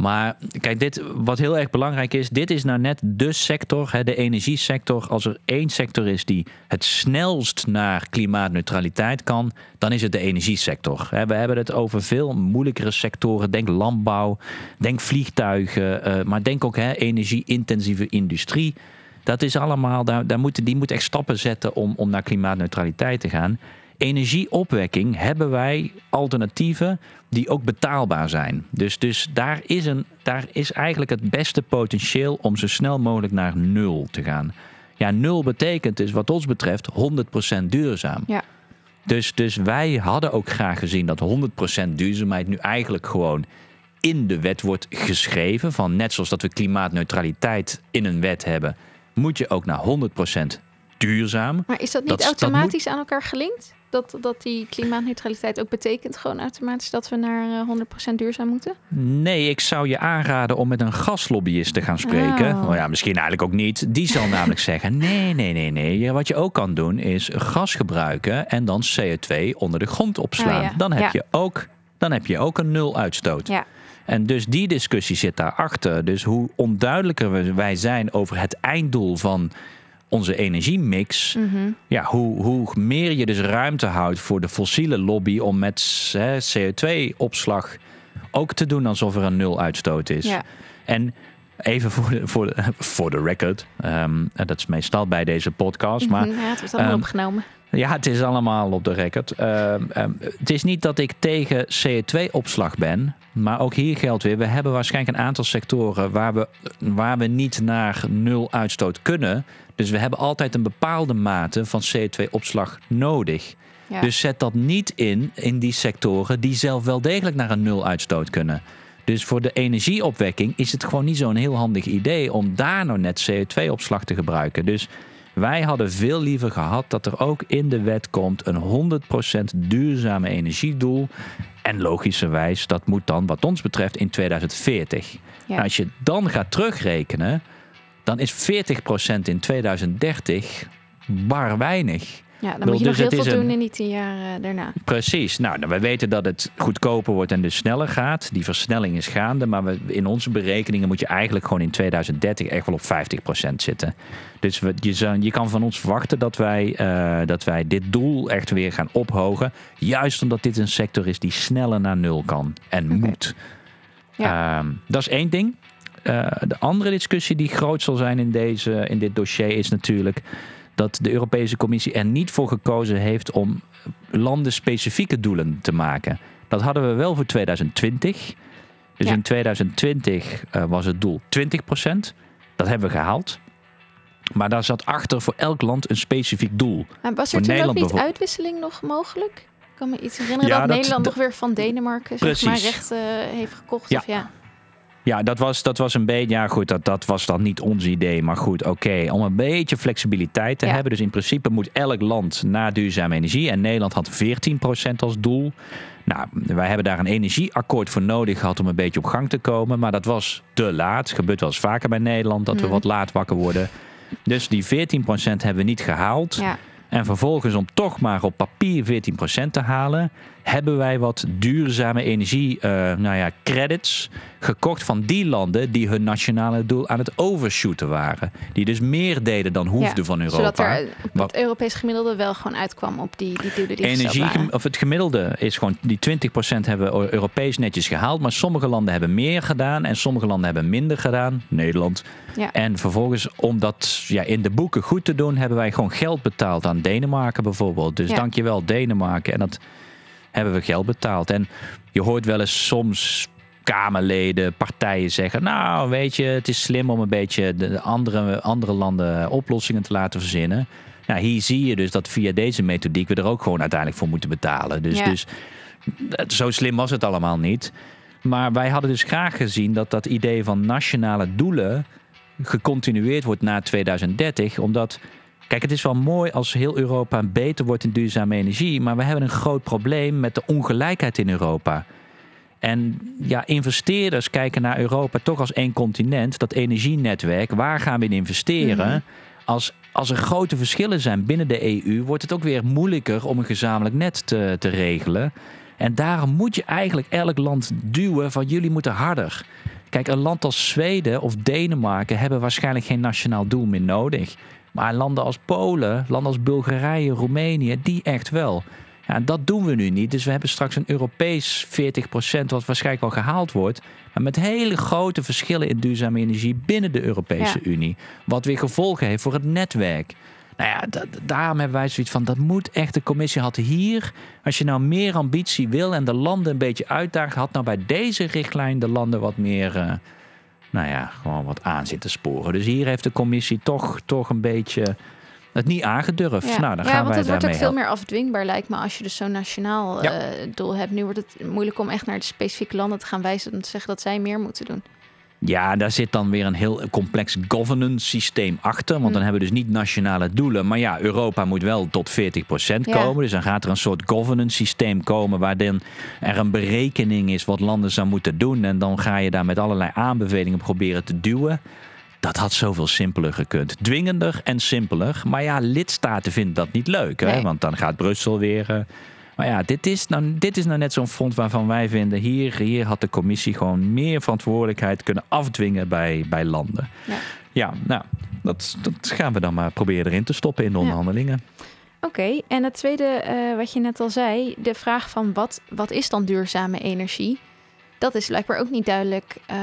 Maar kijk, dit, wat heel erg belangrijk is, dit is nou net de sector, hè, de energiesector. Als er één sector is die het snelst naar klimaatneutraliteit kan, dan is het de energiesector. We hebben het over veel moeilijkere sectoren. Denk landbouw, denk vliegtuigen, uh, maar denk ook energie-intensieve industrie. Dat is allemaal, daar, daar moeten, die moet echt stappen zetten om, om naar klimaatneutraliteit te gaan. Energieopwekking hebben wij alternatieven die ook betaalbaar zijn. Dus, dus daar, is een, daar is eigenlijk het beste potentieel om zo snel mogelijk naar nul te gaan. Ja, nul betekent dus wat ons betreft 100% duurzaam. Ja. Dus, dus wij hadden ook graag gezien dat 100% duurzaamheid nu eigenlijk gewoon in de wet wordt geschreven. Van net zoals dat we klimaatneutraliteit in een wet hebben, moet je ook naar 100% duurzaam. Maar is dat niet automatisch aan elkaar gelinkt? Dat, dat die klimaatneutraliteit ook betekent gewoon automatisch dat we naar 100% eh, duurzaam moeten? Nee, ik zou je aanraden om met een gaslobbyist te gaan spreken. Oh. oh ja, misschien eigenlijk ook niet. Die zal namelijk zeggen: nee, nee, nee, nee. Wat je ook kan doen is gas gebruiken en dan CO2 onder de grond opslaan. Oh dan, heb je ook, dan heb je ook een nul uitstoot. Ja. En dus die discussie zit daarachter. Dus hoe onduidelijker wij zijn over het einddoel van onze energiemix, mm ja, hoe, hoe meer je dus ruimte houdt voor de fossiele lobby om met CO2-opslag ook te doen alsof er een nul uitstoot is. Ja. En even voor de, voor de, voor de record, um, dat is meestal bij deze podcast, maar... Ja, het wordt allemaal um, opgenomen. Ja, het is allemaal op de record. Uh, het is niet dat ik tegen CO2-opslag ben. Maar ook hier geldt weer, we hebben waarschijnlijk een aantal sectoren waar we, waar we niet naar nul uitstoot kunnen. Dus we hebben altijd een bepaalde mate van CO2-opslag nodig. Dus zet dat niet in in die sectoren die zelf wel degelijk naar een nul uitstoot kunnen. Dus voor de energieopwekking is het gewoon niet zo'n heel handig idee om daar nou net CO2-opslag te gebruiken. Dus wij hadden veel liever gehad dat er ook in de wet komt een 100% duurzame energiedoel. En logischerwijs, dat moet dan wat ons betreft in 2040. Nou, als je dan gaat terugrekenen, dan is 40% in 2030 bar weinig. Ja, dan moet je nog dus heel veel doen in die tien jaar uh, daarna. Precies. Nou, nou, we weten dat het goedkoper wordt en dus sneller gaat. Die versnelling is gaande. Maar we, in onze berekeningen moet je eigenlijk gewoon in 2030 echt wel op 50% zitten. Dus we, je, je kan van ons verwachten dat wij, uh, dat wij dit doel echt weer gaan ophogen. Juist omdat dit een sector is die sneller naar nul kan en okay. moet. Ja. Uh, dat is één ding. Uh, de andere discussie die groot zal zijn in, deze, in dit dossier is natuurlijk dat de Europese Commissie er niet voor gekozen heeft om landenspecifieke doelen te maken. Dat hadden we wel voor 2020. Dus in 2020 uh, was het doel 20%. Dat hebben we gehaald. Maar daar zat achter voor elk land een specifiek doel. Maar was er toen ook niet uitwisseling nog mogelijk? Ik kan me iets herinneren ja, dat, dat, Nederland nog weer van Denemarken zeg maar, rechten uh, heeft gekocht. Ja. Of ja. Ja, dat was, dat was een beetje. Ja, goed, dat, dat was dan niet ons idee. Maar goed, oké. om een beetje flexibiliteit te hebben. Dus in principe moet elk land naar duurzame energie. En Nederland had 14% als doel. Nou, wij hebben daar een energieakkoord voor nodig gehad om een beetje op gang te komen. Maar dat was te laat. Gebeurt wel eens vaker bij Nederland dat we mhm. wat laat wakker worden. Dus die 14% hebben we niet gehaald. Ja. En vervolgens om toch maar op papier 14% te halen, hebben wij wat duurzame energie, uh, nou ja, credits gekocht van die landen die hun nationale doel aan het overshooten waren. Die dus meer deden dan hoefde van Europa. Zodat er op het Europees gemiddelde wel gewoon uitkwam op die, die doelen die Energie, of het gemiddelde is gewoon, die 20% hebben Europees netjes gehaald. Maar sommige landen hebben meer gedaan en sommige landen hebben minder gedaan. Nederland. Ja. En vervolgens, om dat ja, in de boeken goed te doen, hebben wij gewoon geld betaald aan Denemarken bijvoorbeeld. Dus ja. dankjewel Denemarken. En dat hebben we geld betaald. En je hoort wel eens soms Kamerleden, partijen zeggen: Nou, weet je, het is slim om een beetje de andere, andere landen oplossingen te laten verzinnen. Nou, hier zie je dus dat via deze methodiek we er ook gewoon uiteindelijk voor moeten betalen. Dus, dus zo slim was het allemaal niet. Maar wij hadden dus graag gezien dat dat idee van nationale doelen gecontinueerd wordt na 2030, omdat Kijk, het is wel mooi als heel Europa beter wordt in duurzame energie, maar we hebben een groot probleem met de ongelijkheid in Europa. En ja, investeerders kijken naar Europa toch als één continent, dat energienetwerk. Waar gaan we in investeren? Mhm. Als, als er grote verschillen zijn binnen de EU, wordt het ook weer moeilijker om een gezamenlijk net te, te regelen. En daarom moet je eigenlijk elk land duwen van jullie moeten harder. Kijk, een land als Zweden of Denemarken hebben waarschijnlijk geen nationaal doel meer nodig. Maar landen als Polen, landen als Bulgarije, Roemenië, die echt wel. Ja, dat doen we nu niet. Dus we hebben straks een Europees 40%, wat waarschijnlijk wel gehaald wordt. Maar met hele grote verschillen in duurzame energie binnen de Europese Unie. Wat weer gevolgen heeft voor het netwerk. Nou ja, daarom hebben wij zoiets van, dat moet echt, de commissie had hier, als je nou meer ambitie wil en de landen een beetje uitdagen, had nou bij deze richtlijn de landen wat meer, uh, nou ja, gewoon wat aan zitten sporen. Dus hier heeft de commissie toch, toch een beetje het niet aangedurfd. Ja. Nou, dan ja, gaan want het wordt ook veel meer afdwingbaar, lijkt me, als je dus zo'n nationaal uh, doel hebt. Nu wordt het moeilijk om echt naar de specifieke landen te gaan wijzen en te zeggen dat zij meer moeten doen. Ja, daar zit dan weer een heel complex governance systeem achter. Want dan hmm. hebben we dus niet nationale doelen. Maar ja, Europa moet wel tot 40% komen. Dus dan gaat er een soort governance systeem komen. Waarin er een berekening is wat landen zou moeten doen. En dan ga je daar met allerlei aanbevelingen proberen te duwen. Dat had zoveel simpeler gekund. Dwingender en simpeler. Maar ja, lidstaten vinden dat niet leuk. Hè? Want dan gaat Brussel weer. Maar ja, dit is nou, dit is nou net zo'n front waarvan wij vinden... Hier, hier had de commissie gewoon meer verantwoordelijkheid kunnen afdwingen bij, bij landen. Ja, ja nou, dat, dat gaan we dan maar proberen erin te stoppen in de onderhandelingen. Oké, en het tweede uh, wat je net al zei, de vraag van wat, wat is dan duurzame energie? Dat is blijkbaar ook niet duidelijk uh,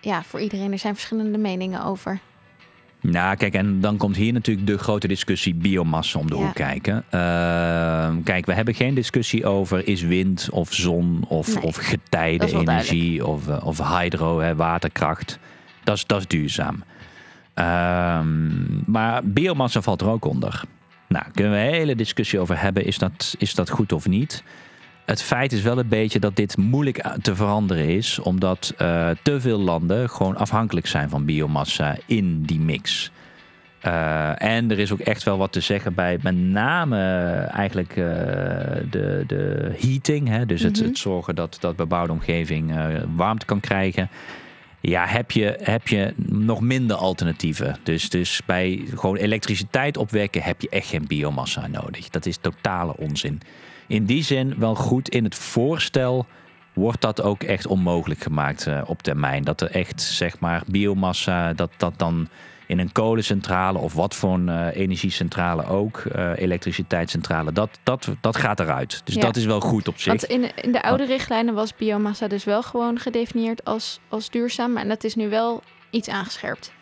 ja, voor iedereen. Er zijn verschillende meningen over. Nou, kijk, en dan komt hier natuurlijk de grote discussie biomassa om de hoek kijken. Uh, kijk, we hebben geen discussie over is wind of zon of, nee, of getijdenenergie of, uh, of hydro, hè, waterkracht. Dat is, dat is duurzaam. Uh, maar biomassa valt er ook onder. Nou, kunnen we een hele discussie over hebben, is dat, is dat goed of niet? Het feit is wel een beetje dat dit moeilijk te veranderen is, omdat uh, te veel landen gewoon afhankelijk zijn van biomassa in die mix. Uh, en er is ook echt wel wat te zeggen bij met name eigenlijk uh, de, de heating. Hè? Dus het, mhm. het, zorgen dat, dat bebouwde omgeving warmte kan krijgen. Ja, heb je, heb je nog minder alternatieven. Dus, dus bij gewoon elektriciteit opwekken heb je echt geen biomassa nodig. Dat is totale onzin in die zin wel goed in het voorstel wordt dat ook echt onmogelijk gemaakt uh, op termijn. Dat er echt, zeg maar, biomassa, dat dat dan in een kolencentrale of wat voor een uh, energiecentrale ook, uh, elektriciteitscentrale, dat, dat, dat gaat eruit. Dus dat is wel goed op zich. Want in, in de oude richtlijnen was biomassa dus wel gewoon gedefinieerd als, als duurzaam. En dat is nu wel iets aangescherpt.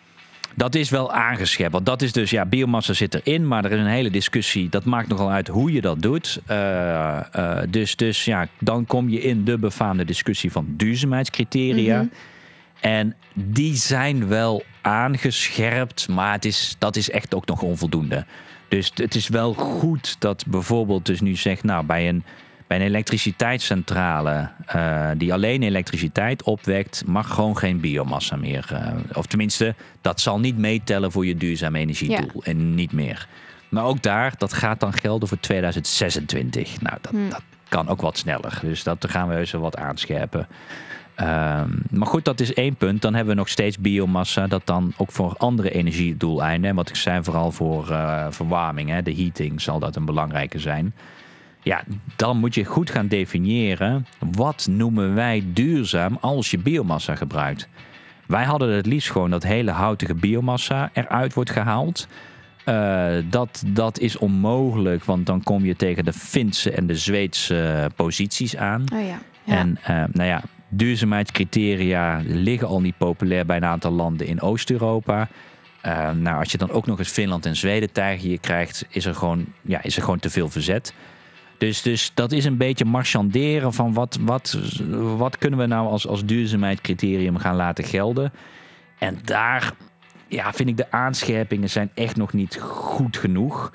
Dat is wel aangeschept. Want dat is dus, ja, biomassa zit erin, maar er is een hele discussie. Dat maakt nogal uit hoe je dat doet. Uh, uh, dus, dus ja, dan kom je in de befaamde discussie van duurzaamheidscriteria. Mhm. En die zijn wel aangescherpt, maar het is, dat is echt ook nog onvoldoende. Dus het is wel goed dat bijvoorbeeld dus nu zegt, nou bij een bij een elektriciteitscentrale uh, die alleen elektriciteit opwekt, mag gewoon geen biomassa meer. Uh, of tenminste, dat zal niet meetellen voor je duurzaam energiedoel en niet meer. Maar ook daar, dat gaat dan gelden voor 2026. Nou, dat, hmm. dat kan ook wat sneller. Dus dat gaan we heus wel wat aanscherpen. Um, maar goed, dat is één punt. Dan hebben we nog steeds biomassa, dat dan ook voor andere energiedoeleinden, wat ik zei, vooral voor uh, verwarming, hè, de heating, zal dat een belangrijke zijn. Ja, dan moet je goed gaan definiëren. Wat noemen wij duurzaam als je biomassa gebruikt? Wij hadden het liefst gewoon dat hele houtige biomassa eruit wordt gehaald. Uh, dat, dat is onmogelijk, want dan kom je tegen de Finse en de Zweedse posities aan. Oh ja. En uh, nou ja, duurzaamheidscriteria liggen al niet populair bij een aantal landen in Oost-Europa. Uh, nou, als je dan ook nog eens Finland en Zweden tegen je krijgt, is er gewoon, ja, is er gewoon te veel verzet. Dus, dus dat is een beetje marchanderen van wat, wat, wat kunnen we nou als, als duurzaamheidscriterium gaan laten gelden. En daar ja, vind ik de aanscherpingen zijn echt nog niet goed genoeg.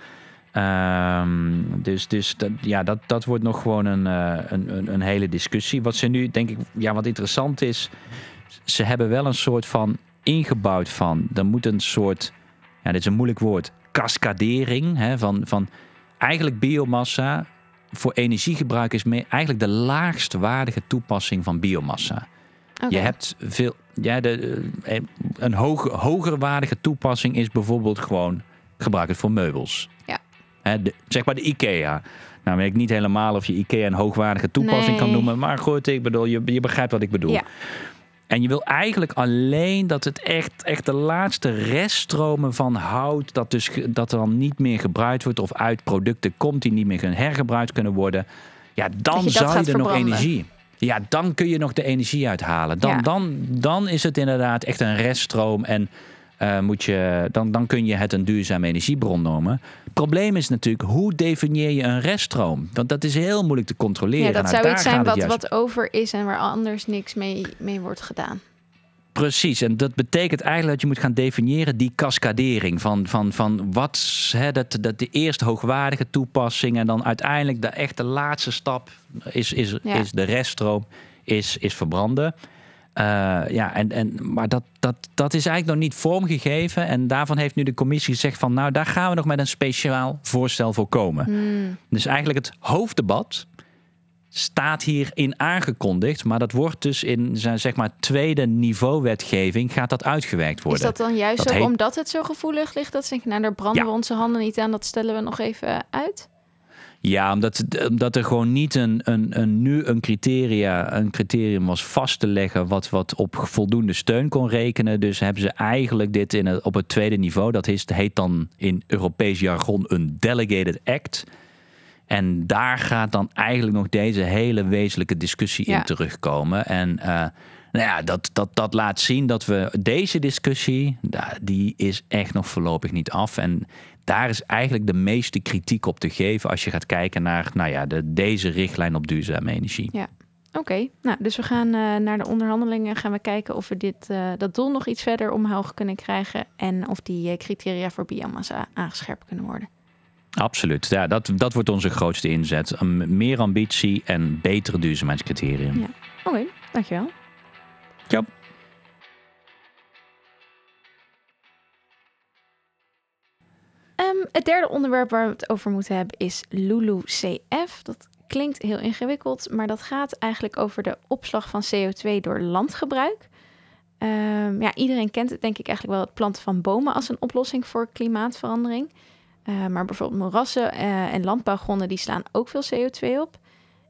Um, dus dus dat, ja, dat, dat wordt nog gewoon een, uh, een, een, een, hele discussie. Wat ze nu, denk ik, ja, wat interessant is, ze hebben wel een soort van ingebouwd van, er moet een soort, ja, dit is een moeilijk woord, cascadering hè, van, van eigenlijk biomassa voor energiegebruik is meer, eigenlijk de laagst waardige toepassing van biomassa. Okay. Je hebt veel, ja, de, eh, een hoog, hoger waardige toepassing is bijvoorbeeld gewoon gebruik het voor meubels. Ja. De, zeg maar de IKEA. Nou weet ik niet helemaal of je IKEA een hoogwaardige toepassing nee. kan noemen. Maar goed, ik bedoel, je, je begrijpt wat ik bedoel. Ja. En je wil eigenlijk alleen dat het echt, echt de laatste reststromen van hout, dat, dus, dat er dan niet meer gebruikt wordt of uit producten komt die niet meer hergebruikt kunnen worden. Ja, dan je zou je er verbranden. nog energie. Ja, dan kun je nog de energie uithalen. Dan, Ja. dan, dan is het inderdaad echt een reststroom en eh, moet je, dan, dan kun je het een duurzame energiebron noemen. Het probleem is natuurlijk, hoe definieer je een reststroom? Want dat is heel moeilijk te controleren. Ja, dat Nou, zou iets zijn wat, juist wat over is en waar anders niks mee, mee wordt gedaan. Precies, en dat betekent eigenlijk dat je moet gaan definiëren die cascadering van, van, van wat hè, dat, dat de eerst hoogwaardige toepassing en dan uiteindelijk de echte laatste stap is, is, Ja. is de reststroom, is, is verbranden. Eh, ja, en, en, maar dat, dat, dat is eigenlijk nog niet vormgegeven. En daarvan heeft nu de commissie gezegd van nou, daar gaan we nog met een speciaal voorstel voor komen. Hmm. Dus eigenlijk het hoofddebat staat hierin aangekondigd. Maar dat wordt dus in zijn zeg maar tweede niveau wetgeving gaat dat uitgewerkt worden. Is dat dan juist Dat ook heet- omdat het zo gevoelig ligt? Dat ze denken, nou daar branden Ja. we onze handen niet aan. Dat stellen we nog even uit. Ja, omdat, omdat er gewoon niet een, een, een, nu een, criteria, een criterium was vast te leggen wat, wat op voldoende steun kon rekenen. Dus hebben ze eigenlijk dit in het, op het tweede niveau. Dat is, heet dan in Europees jargon een delegated act. En daar gaat dan eigenlijk nog deze hele wezenlijke discussie Ja. in terugkomen. En eh, nou ja, dat, dat, dat laat zien dat we deze discussie, die is echt nog voorlopig niet af. En daar is eigenlijk de meeste kritiek op te geven als je gaat kijken naar nou ja, de, deze richtlijn op duurzame energie. Ja. Oké, nou, dus we gaan eh, naar de onderhandelingen. Gaan we kijken of we dit, eh, dat doel nog iets verder omhoog kunnen krijgen. En of die eh, criteria voor biomassa aangescherpt kunnen worden. Absoluut, ja, dat, dat wordt onze grootste inzet. Een, meer ambitie en betere duurzaamheidscriterium. Ja. Oké, dankjewel. Ja. Ehm, het derde onderwerp waar we het over moeten hebben is LULUCF. Dat klinkt heel ingewikkeld, maar dat gaat eigenlijk over de opslag van CO2 door landgebruik. Ehm, ja, iedereen kent het denk ik eigenlijk wel, het planten van bomen als een oplossing voor klimaatverandering. Eh, maar bijvoorbeeld moerassen eh, en landbouwgronden die slaan ook veel CO2 op.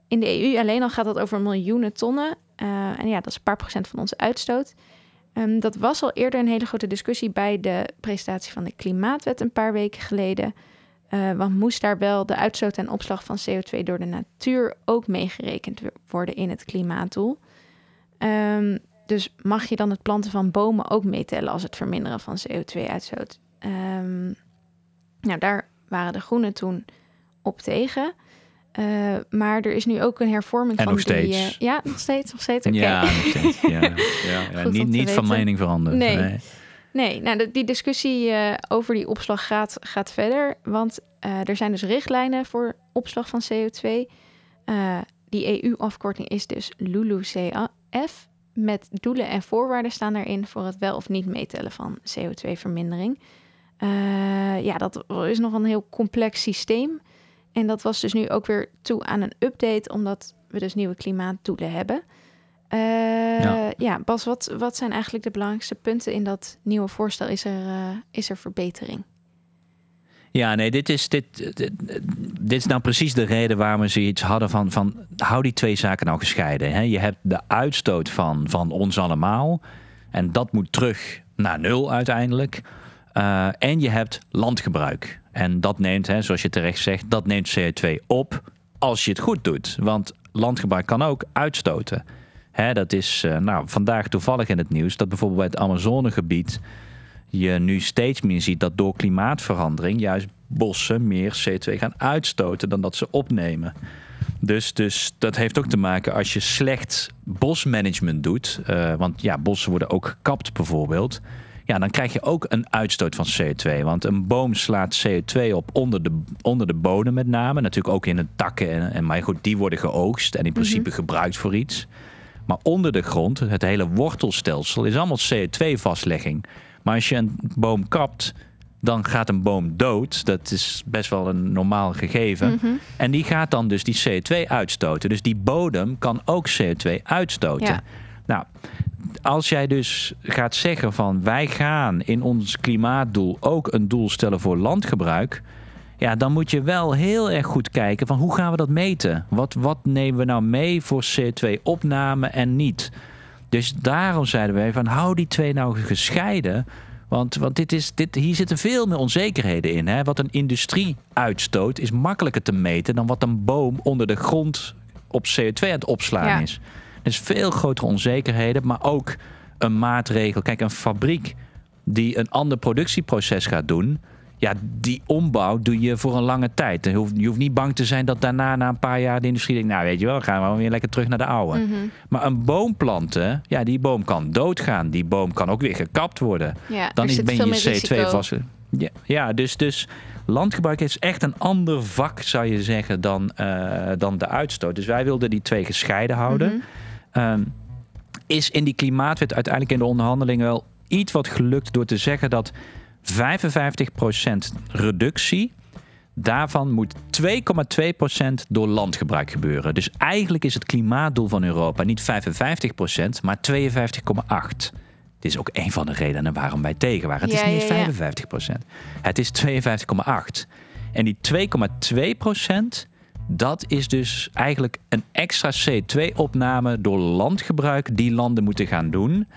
In de EU alleen al gaat dat over miljoenen tonnen. En ja, dat is een paar procent van onze uitstoot. Ehm, dat was al eerder een hele grote discussie bij de presentatie van de Klimaatwet een paar weken geleden. Eh, want moest daar wel de uitstoot en opslag van CO2 door de natuur ook meegerekend worden in het klimaatdoel? Ehm, dus mag je dan het planten van bomen ook meetellen als het verminderen van CO2-uitstoot? Ehm, nou, daar waren de Groenen toen op tegen. Eh, maar er is nu ook een hervorming En van nog die... steeds. eh, ja, nog steeds, nog steeds. Oké. Ja, nog steeds. Ja, ja, Niet, niet van mening veranderd. Nee. Nee, nou, de- die discussie eh, over die opslag gaat, gaat verder. Want er zijn dus richtlijnen voor opslag van CO2. Eh, die EU-afkorting is dus LULUCF. Met doelen en voorwaarden staan erin voor het wel of niet meetellen van CO2-vermindering. Eh, ja, dat is nog een heel complex systeem. En dat was dus nu ook weer toe aan een update, omdat we dus nieuwe klimaatdoelen hebben. Eh, Ja. ja. Bas, wat, wat zijn eigenlijk de belangrijkste punten in dat nieuwe voorstel? Is er, eh, is er verbetering? Ja, nee, dit is, dit, dit, dit, is nou precies de reden waarom we zoiets hadden van, van hou die twee zaken nou gescheiden. Hè? Je hebt de uitstoot van, van ons allemaal en dat moet terug naar nul uiteindelijk. Uh, en je hebt landgebruik. En dat neemt, hè, zoals je terecht zegt, dat neemt CO2 op als je het goed doet. Want landgebruik kan ook uitstoten. Hè, dat is uh, nou, vandaag toevallig in het nieuws dat bijvoorbeeld bij het Amazonegebied je nu steeds meer ziet dat door klimaatverandering juist bossen meer CO2 gaan uitstoten dan dat ze opnemen. Dus, dus dat heeft ook te maken als je slecht bosmanagement doet. Uh, want ja, bossen worden ook gekapt bijvoorbeeld. Ja, dan krijg je ook een uitstoot van CO2. Want een boom slaat CO2 op onder de, onder de bodem met name. Natuurlijk ook in de takken. En, en, maar goed, die worden geoogst en in principe mm -hmm. gebruikt voor iets. Maar onder de grond, het hele wortelstelsel, is allemaal CO2-vastlegging. Maar als je een boom kapt, dan gaat een boom dood. Dat is best wel een normaal gegeven. Mm -hmm. En die gaat dan dus die CO2 uitstoten. Dus die bodem kan ook CO2 uitstoten. Ja. Nou, als jij dus gaat zeggen van wij gaan in ons klimaatdoel ook een doel stellen voor landgebruik. Ja, dan moet je wel heel erg goed kijken van hoe gaan we dat meten? Wat, wat nemen we nou mee voor CO2-opname en niet? Dus daarom zeiden wij van hou die twee nou gescheiden. Want, want dit is, dit, hier zitten veel meer onzekerheden in. Hè? Wat een industrie uitstoot is makkelijker te meten dan wat een boom onder de grond op CO2 aan het opslaan ja. is. Dus veel grotere onzekerheden, maar ook een maatregel. Kijk, een fabriek die een ander productieproces gaat doen. Ja, die ombouw doe je voor een lange tijd. Je hoeft, je hoeft niet bang te zijn dat daarna, na een paar jaar, de industrie denkt: Nou, weet je wel, gaan we weer lekker terug naar de oude. Mhm. Maar een boom planten, ja, die boom kan doodgaan. Die boom kan ook weer gekapt worden. Ja, dan is, ben veel je meer risico. CO2 vast. Ja, ja, dus, dus landgebruik is echt een ander vak, zou je zeggen, dan, eh, dan de uitstoot. Dus wij wilden die twee gescheiden houden. Mhm. Um, is in die klimaatwet uiteindelijk in de onderhandelingen wel iets wat gelukt door te zeggen dat 55% reductie, daarvan moet 2,2% door landgebruik gebeuren. Dus eigenlijk is het klimaatdoel van Europa niet 55%, maar 52,8%. Dit is ook een van de redenen waarom wij tegen waren. Het Ja, is niet ja, ja. 55%. Het is 52,8%. En die 2,2% dat is dus eigenlijk een extra CO2-opname door landgebruik die landen moeten gaan doen.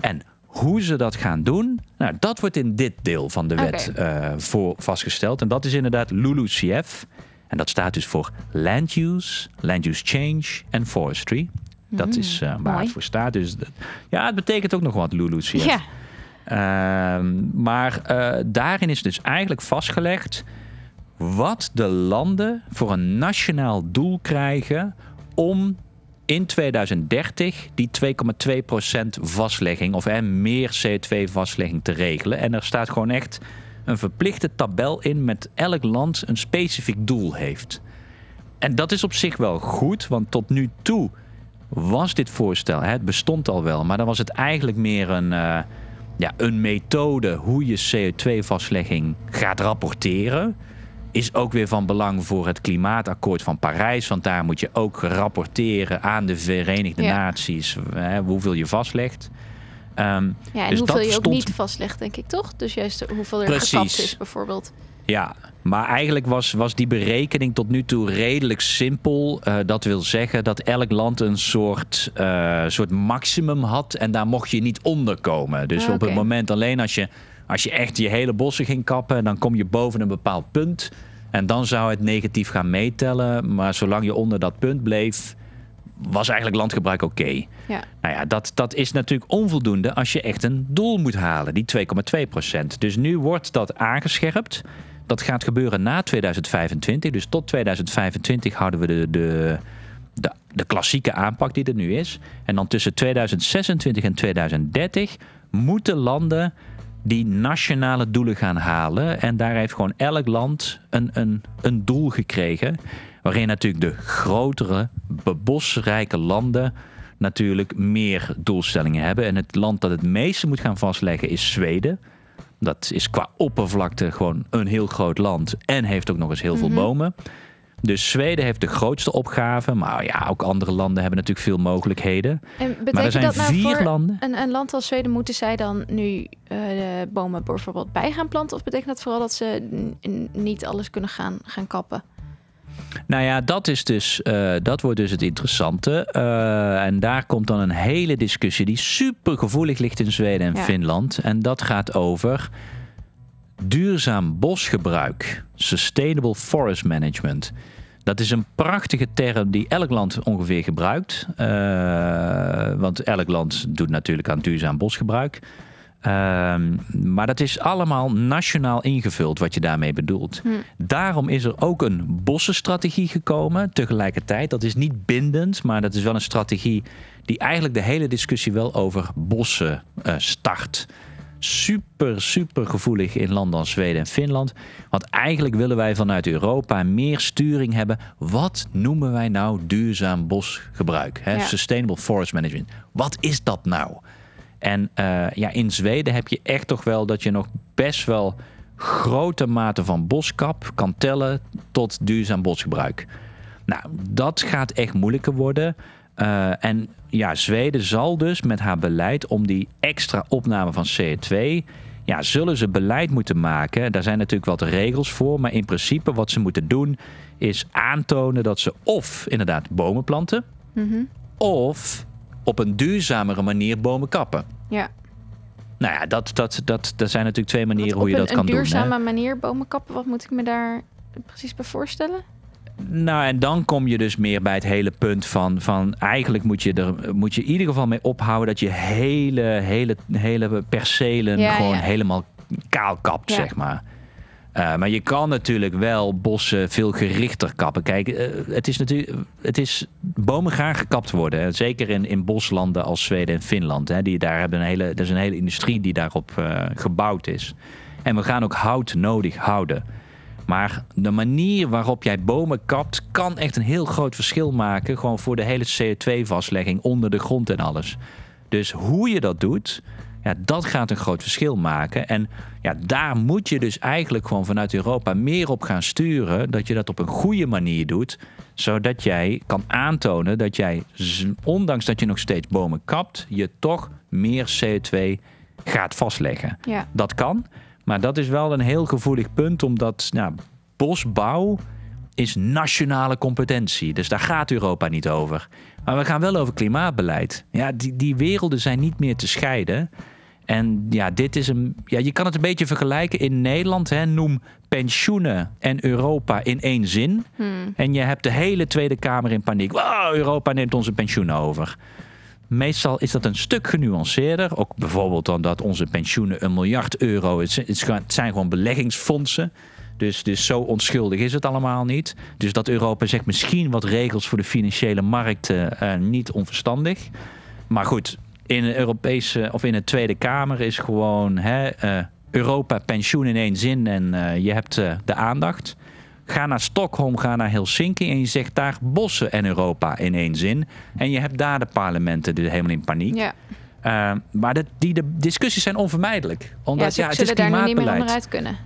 En hoe ze dat gaan doen, nou, dat wordt in dit deel van de wet eh, voor vastgesteld. En dat is inderdaad LULUCF. En dat staat dus voor Land Use, Land Use Change en Forestry. Dat is eh, waar mooi. het voor staat. Dus dat- ja, het betekent ook nog wat, LULUCF. Ja, Ehm, maar eh, daarin is dus eigenlijk vastgelegd wat de landen voor een nationaal doel krijgen om in 2030 die 2,2% vastlegging of hè, meer CO2-vastlegging te regelen. En er staat gewoon echt een verplichte tabel in met elk land een specifiek doel heeft. En dat is op zich wel goed, want tot nu toe was dit voorstel, hè, het bestond al wel, maar dan was het eigenlijk meer een, eh, ja, een methode hoe je CO2-vastlegging gaat rapporteren. Is ook weer van belang voor het klimaatakkoord van Parijs. Want daar moet je ook rapporteren aan de Verenigde Ja. Naties hè, hoeveel je vastlegt. Ehm, ja en Dus hoeveel dat je ook stond- niet vastlegt, denk ik toch? Dus juist hoeveel er Precies. gekapt is, bijvoorbeeld. Ja, maar eigenlijk was, was die berekening tot nu toe redelijk simpel. Eh, dat wil zeggen dat elk land een soort, eh, soort maximum had en daar mocht je niet onder komen. Dus Ah, op het moment alleen als je, als je echt je hele bossen ging kappen, dan kom je boven een bepaald punt. En dan zou het negatief gaan meetellen. Maar zolang je onder dat punt bleef, was eigenlijk landgebruik oké. Ja. Nou ja, dat, dat is natuurlijk onvoldoende als je echt een doel moet halen, die 2,2 procent. Dus nu wordt dat aangescherpt. Dat gaat gebeuren na 2025. Dus tot 2025 houden we de, de, de, de klassieke aanpak die er nu is. En dan tussen 2026 en 2030 moeten landen die nationale doelen gaan halen. En daar heeft gewoon elk land een, een, een doel gekregen. Waarin natuurlijk de grotere, bosrijke landen natuurlijk meer doelstellingen hebben. En het land dat het meeste moet gaan vastleggen is Zweden. Dat is qua oppervlakte gewoon een heel groot land. En heeft ook nog eens heel veel bomen. Dus Zweden heeft de grootste opgave. Maar ja, ook andere landen hebben natuurlijk veel mogelijkheden. En betekent maar er zijn dat nou vier voor landen. Een, een land als Zweden, moeten zij dan nu eh, de bomen bijvoorbeeld bij gaan planten? Of betekent dat vooral dat ze niet alles kunnen gaan, gaan kappen? Nou ja, dat, is dus, eh, dat wordt dus het interessante. Eh, en daar komt dan een hele discussie die super gevoelig ligt in Zweden en Ja. Finland. En dat gaat over duurzaam bosgebruik, sustainable forest management. Dat is een prachtige term die elk land ongeveer gebruikt. Eh, want elk land doet natuurlijk aan duurzaam bosgebruik. Ehm, maar dat is allemaal nationaal ingevuld wat je daarmee bedoelt. Hm. Daarom is er ook een bossenstrategie gekomen tegelijkertijd. Dat is niet bindend, maar dat is wel een strategie die eigenlijk de hele discussie wel over bossen eh, start. Super, super gevoelig in landen als Zweden en Finland. Want eigenlijk willen wij vanuit Europa meer sturing hebben. Wat noemen wij nou duurzaam bosgebruik? Hè? Ja. Sustainable forest management. Wat is dat nou? En eh, ja, in Zweden heb je echt toch wel dat je nog best wel grote mate van boskap kan tellen tot duurzaam bosgebruik. Nou, dat gaat echt moeilijker worden. Eh, en ja, Zweden zal dus met haar beleid om die extra opname van CO2. Ja, zullen ze beleid moeten maken. Daar zijn natuurlijk wat regels voor. Maar in principe wat ze moeten doen is aantonen dat ze of inderdaad bomen planten. Mhm. Of op een duurzamere manier bomen kappen. Ja. Nou ja, dat, dat, dat, dat zijn natuurlijk twee manieren op hoe je een, dat kan een duurzame doen. Hè? manier bomen kappen, wat moet ik me daar precies bij voorstellen? Nou, en dan kom je dus meer bij het hele punt van, van eigenlijk moet je er moet je in ieder geval mee ophouden dat je hele, hele, hele percelen Ja, gewoon ja. helemaal kaal kapt, Ja. zeg maar. Eh, maar je kan natuurlijk wel bossen veel gerichter kappen. Kijk, eh, het is natuurlijk, het is, bomen gaan gekapt worden. hè. Zeker in, in boslanden als Zweden en Finland. Hè. Die daar hebben een hele, er is een hele industrie die daarop eh, gebouwd is. En we gaan ook hout nodig houden. Maar de manier waarop jij bomen kapt, kan echt een heel groot verschil maken. Gewoon voor de hele CO2-vastlegging onder de grond en alles. Dus hoe je dat doet, ja, dat gaat een groot verschil maken. En ja, daar moet je dus eigenlijk gewoon vanuit Europa meer op gaan sturen. Dat je dat op een goede manier doet. Zodat jij kan aantonen dat jij, ondanks dat je nog steeds bomen kapt, je toch meer CO2 gaat vastleggen. Ja. Dat kan. Maar dat is wel een heel gevoelig punt, omdat nou, bosbouw is nationale competentie. Dus daar gaat Europa niet over. Maar we gaan wel over klimaatbeleid. Ja, die, die werelden zijn niet meer te scheiden. En ja, dit is een. Ja, je kan het een beetje vergelijken in Nederland. Hè, noem pensioenen en Europa in één zin. Hmm. En je hebt de hele Tweede Kamer in paniek. Wow, Europa neemt onze pensioenen over. Meestal is dat een stuk genuanceerder. Ook bijvoorbeeld dan dat onze pensioenen een miljard euro. Het zijn- gewoon beleggingsfondsen. Dus, dus zo onschuldig is het allemaal niet. Dus dat Europa zegt misschien wat regels voor de financiële markten eh, niet onverstandig. Maar goed, in de Europese of in de Tweede Kamer is gewoon hè, eh, Europa pensioen in één zin en eh, je hebt de aandacht. Ga naar Stockholm, ga naar Helsinki en je zegt daar bossen en Europa in één zin. En je hebt daar de parlementen helemaal in paniek. Ja, Eh, maar dat, die de discussies zijn onvermijdelijk. Omdat ze ja, het is zullen daar niet meer klimaatbeleid. onderuit kunnen.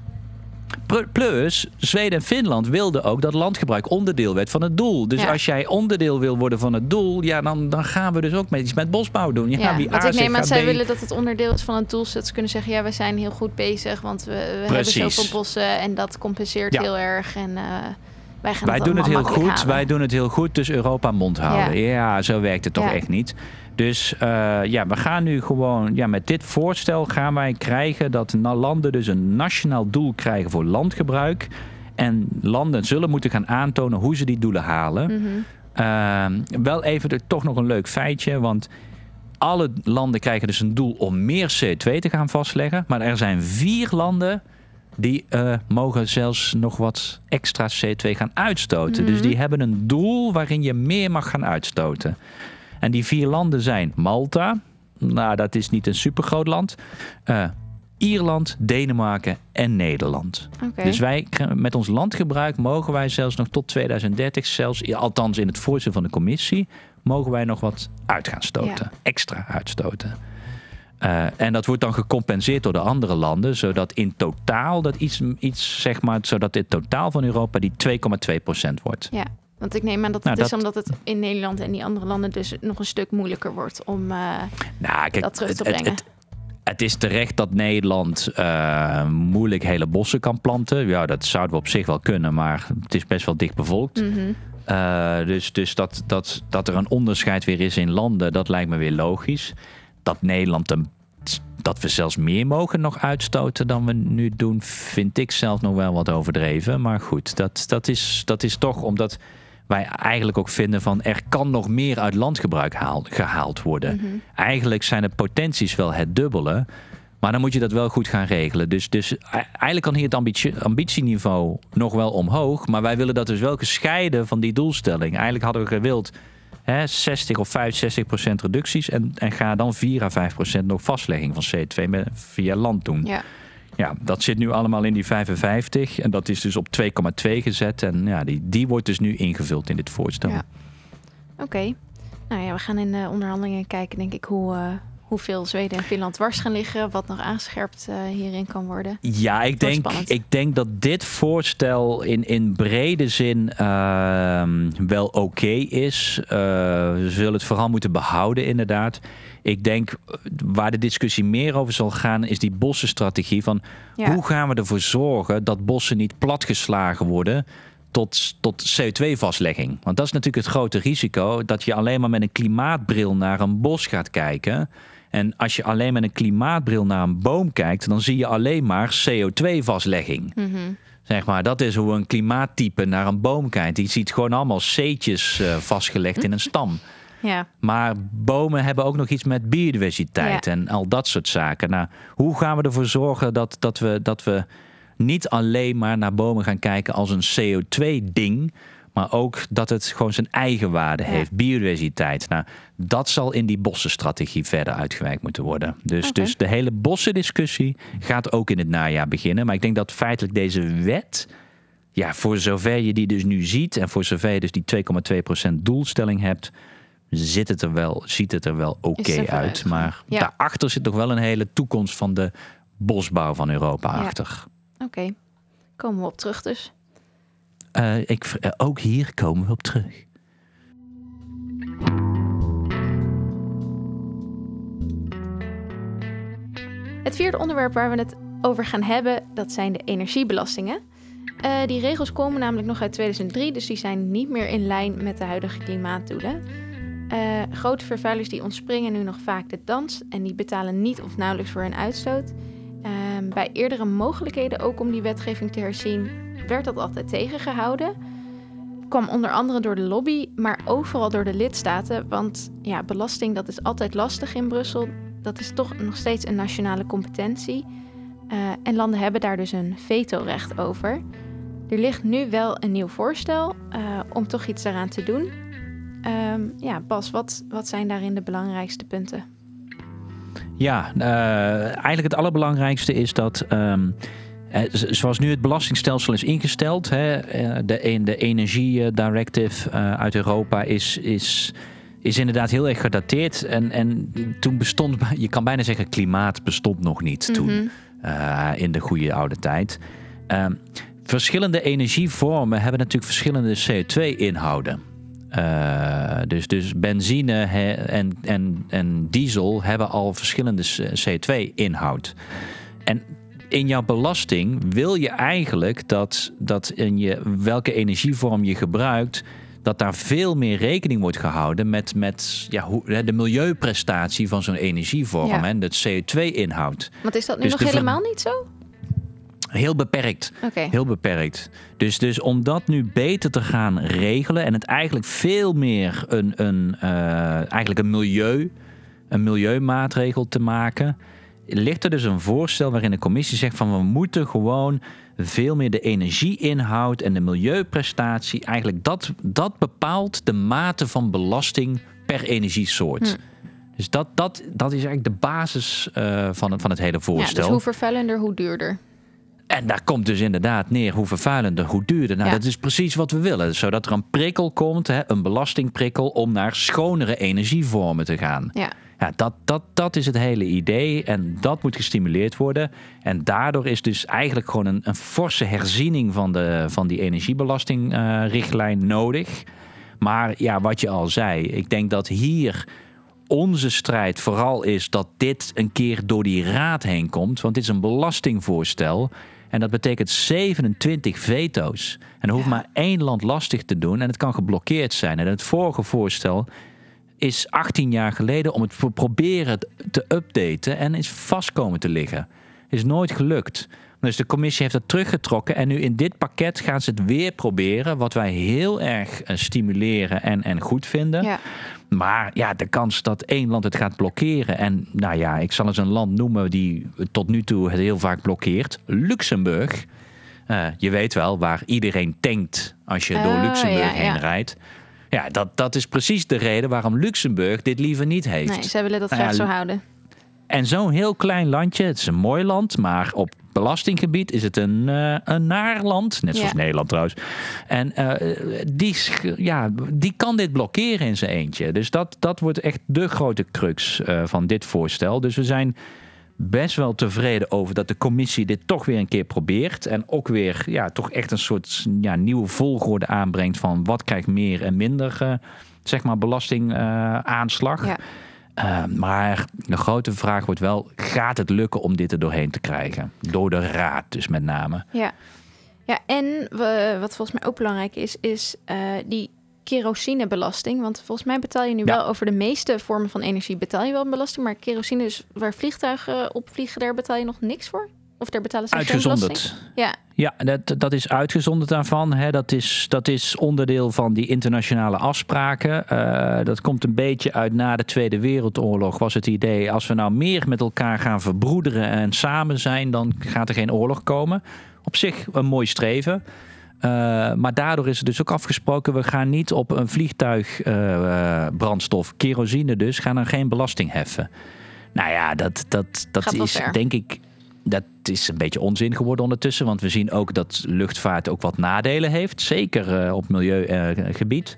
Plus, Zweden en Finland wilden ook dat landgebruik onderdeel werd van het doel. Dus Ja. als jij onderdeel wil worden van het doel, ja, dan, dan gaan we dus ook met iets met bosbouw doen. Ja, Ja, wie want A ik neem aan, zij B. willen dat het onderdeel is van een doel, zodat ze kunnen zeggen, ja, we zijn heel goed bezig, want we, we hebben zoveel bossen en dat compenseert Ja. heel erg. En eh, wij gaan Wij dat doen het heel goed, wij doen het heel goed, dus Europa mond houden. Ja, zo werkt het toch echt niet. Dus eh, ja, we gaan nu gewoon, ja, met dit voorstel gaan wij krijgen dat landen dus een nationaal doel krijgen voor landgebruik. En landen zullen moeten gaan aantonen hoe ze die doelen halen. halen. Mhm. Ehm, wel even er- toch nog een leuk feitje, want alle landen krijgen dus een doel om meer CO2 te gaan vastleggen. Maar er zijn vier landen die eh, mogen zelfs nog wat extra CO2 gaan uitstoten. Dus Mhm. die hebben een doel waarin je meer mag gaan uitstoten. En die vier landen zijn Malta, nou dat is niet een supergroot land, eh, Ierland, Denemarken en Nederland. Dus wij met ons landgebruik mogen wij zelfs nog tot 2030, zelfs althans in het voorstel van de commissie, mogen wij nog wat uit gaan stoten. Ja. Extra uitstoten. Uh, en dat wordt dan gecompenseerd door de andere landen, zodat in totaal dat iets, iets zeg maar, zodat in totaal van Europa die 2,2% wordt. Ja, want ik neem aan dat het nou, is omdat het in Nederland en die andere landen dus nog een stuk moeilijker wordt om uh, nou, kijk, dat terug te brengen. Het, het, is terecht dat Nederland uh, moeilijk hele bossen kan planten. Ja, dat zouden we op zich wel kunnen, maar het is best wel dicht bevolkt. Mm dus dus dat, dat, dat er een onderscheid weer is in landen, dat lijkt me weer logisch dat Nederland een, dat we zelfs meer mogen nog uitstoten dan we nu doen, vind ik zelf nog wel wat overdreven. Maar goed, dat, dat, is, dat is toch omdat wij eigenlijk ook vinden van er kan nog meer uit landgebruik haal, gehaald worden. Mhm. Eigenlijk zijn de potenties wel het dubbele. Maar dan moet je dat wel goed gaan regelen. Dus, dus e-, eigenlijk kan hier het ambitie, ambitieniveau nog wel omhoog. Maar wij willen dat dus wel gescheiden van die doelstelling. Eigenlijk hadden we gewild hè, 60 of 65 procent reducties. En, en ga dan 4 à 5 procent nog vastlegging van CO2 met, via land doen. Ja. Ja, dat zit nu allemaal in die 55. En dat is dus op 2,2 gezet. En ja, die, die wordt dus nu ingevuld in dit voorstel. Ja. Oké. Nou ja, we gaan in de onderhandelingen kijken, denk ik, hoe, uh, hoeveel Zweden en Finland dwars gaan liggen, wat nog aangescherpt uh, hierin kan worden. Ja, ik denk, ik denk dat dit voorstel in, in brede zin uh, wel oké is. Uh, we zullen het vooral moeten behouden, inderdaad. Ik denk waar de discussie meer over zal gaan, is die bossenstrategie. Van hoe gaan we ervoor zorgen dat bossen niet platgeslagen worden tot, tot CO2-vastlegging. Want dat is natuurlijk het grote risico: dat je alleen maar met een klimaatbril naar een bos gaat kijken. En als je alleen met een klimaatbril naar een boom kijkt, dan zie je alleen maar CO2-vastlegging. Mhm. Zeg maar, dat is hoe een klimaattype naar een boom kijkt. Die ziet gewoon allemaal C'tjes uh, vastgelegd in een stam. Ja. Maar bomen hebben ook nog iets met biodiversiteit en al dat soort zaken. Nou, hoe gaan we ervoor zorgen dat, dat, we, dat we niet alleen maar naar bomen gaan kijken als een CO2-ding, maar ook dat het gewoon zijn eigen waarde heeft. Biodiversiteit. Nou, dat zal in die bossenstrategie verder uitgewerkt moeten worden. Dus, dus de hele bossendiscussie gaat ook in het najaar beginnen. Maar ik denk dat feitelijk deze wet. Ja, voor zover je die dus nu ziet en voor zover je dus die 2,2% doelstelling hebt, zit het er wel, ziet het er wel oké uit. Maar daarachter zit toch wel een hele toekomst van de bosbouw van Europa achter. Oké, komen we op terug dus. Uh, ik, uh, ook hier komen we op terug. Het vierde onderwerp waar we het over gaan hebben, dat zijn de energiebelastingen. Uh, die regels komen namelijk nog uit 2003, dus die zijn niet meer in lijn met de huidige klimaatdoelen. Grote vervuilers die ontspringen nu nog vaak de dans en die betalen niet of nauwelijks voor hun uitstoot. Ehm, bij eerdere mogelijkheden ook om die wetgeving te herzien, werd dat altijd tegengehouden. Kwam onder andere door de lobby, maar ook vooral door de lidstaten. Want ja, belasting dat is altijd lastig in Brussel. Dat is toch nog steeds een nationale competentie. Uh, en landen hebben daar dus een vetorecht over. Er ligt nu wel een nieuw voorstel uh, om toch iets daaraan te doen. Um, ja, Bas, wat, wat zijn daarin de belangrijkste punten? Ja, uh, eigenlijk het allerbelangrijkste is dat. Um, eh, zoals nu het belastingstelsel is ingesteld, hè, eh, de, de Energie Directive uit Europa is, is, is inderdaad heel erg gedateerd. En, en toen bestond, je kan bijna zeggen, klimaat bestond nog niet toen, uh, in de goede oude tijd. Uh, verschillende energievormen hebben natuurlijk verschillende CO2-inhouden. Uh, dus, dus benzine he, en, en, en diesel hebben al verschillende CO2-inhoud. En in jouw belasting wil je eigenlijk dat, dat in je, welke energievorm je gebruikt, dat daar veel meer rekening wordt gehouden met, met ja, hoe, de milieuprestatie van zo'n energievorm ja. en het CO2-inhoud. Want is dat nu dus nog helemaal niet zo? Heel beperkt. Okay. Heel beperkt. Dus, dus om dat nu beter te gaan regelen en het eigenlijk veel meer een, een, uh, eigenlijk een milieu, een milieumaatregel te maken ligt er dus een voorstel waarin de commissie zegt van we moeten gewoon veel meer de energieinhoud en de milieuprestatie, eigenlijk dat, dat bepaalt de mate van belasting per energiesoort. Hm. Dus dat, dat, dat is eigenlijk de basis uh, van, van het hele voorstel. Ja, dus hoe vervuilender, hoe duurder. En daar komt dus inderdaad neer hoe vervuilender, hoe duurder. Nou, dat is precies wat we willen. Zodat er een prikkel komt, hè, een belastingprikkel, om naar schonere energievormen te gaan. Ja. Ja, dat, dat, dat is het hele idee en dat moet gestimuleerd worden. En daardoor is dus eigenlijk gewoon een, een forse herziening van, de, van die energiebelastingrichtlijn nodig. Maar ja, wat je al zei, ik denk dat hier onze strijd vooral is dat dit een keer door die raad heen komt. Want dit is een belastingvoorstel. En dat betekent 27 veto's. En er hoeft maar één land lastig te doen en het kan geblokkeerd zijn. En het vorige voorstel is 18 jaar geleden om het proberen te updaten en is vast komen te liggen. Is nooit gelukt. Dus de commissie heeft dat teruggetrokken en nu in dit pakket gaan ze het weer proberen, wat wij heel erg eh, stimuleren en, en goed vinden. Ja. Maar ja, de kans dat één land het gaat blokkeren. En nou ja, ik zal eens een land noemen die tot nu toe het heel vaak blokkeert: Luxemburg. Uh, je weet wel waar iedereen tankt als je door oh, Luxemburg heen rijdt. Ja, dat, dat is precies de reden waarom Luxemburg dit liever niet heeft. Nee, zij willen dat graag zo houden. En zo'n heel klein landje, het is een mooi land, maar op belastinggebied is het een, uh, een naar land. Net zoals Nederland trouwens. En uh, die, ja, die kan dit blokkeren in zijn eentje. Dus dat, dat wordt echt de grote crux uh, van dit voorstel. Dus we zijn best wel tevreden over dat de commissie dit toch weer een keer probeert. En ook weer ja, toch echt een soort ja, nieuwe volgorde aanbrengt van wat krijgt meer en minder zeg maar belastingaanslag. Ja. Uh, maar de grote vraag wordt wel: gaat het lukken om dit er doorheen te krijgen? Door de raad, dus met name. Ja, ja en wat volgens mij ook belangrijk is, is uh, die kerosinebelasting. Want volgens mij betaal je nu wel over de meeste vormen van energie betaal je wel een belasting. Maar kerosine, is waar vliegtuigen op vliegen, daar betaal je nog niks voor? Of daar betalen ze Uitgezonderd. Ja, ja dat, dat is uitgezonderd daarvan. Hè. Dat, is, dat is onderdeel van die internationale afspraken. Uh, dat komt een beetje uit na de Tweede Wereldoorlog. Was het idee, als we nou meer met elkaar gaan verbroederen en samen zijn, dan gaat er geen oorlog komen. Op zich een mooi streven. Uh, maar daardoor is het dus ook afgesproken, we gaan niet op een vliegtuig uh, brandstof, kerosine dus, gaan er geen belasting heffen. Nou ja, dat, dat, dat is denk ik dat is een beetje onzin geworden ondertussen. Want we zien ook dat luchtvaart ook wat nadelen heeft. Zeker uh, op milieugebied.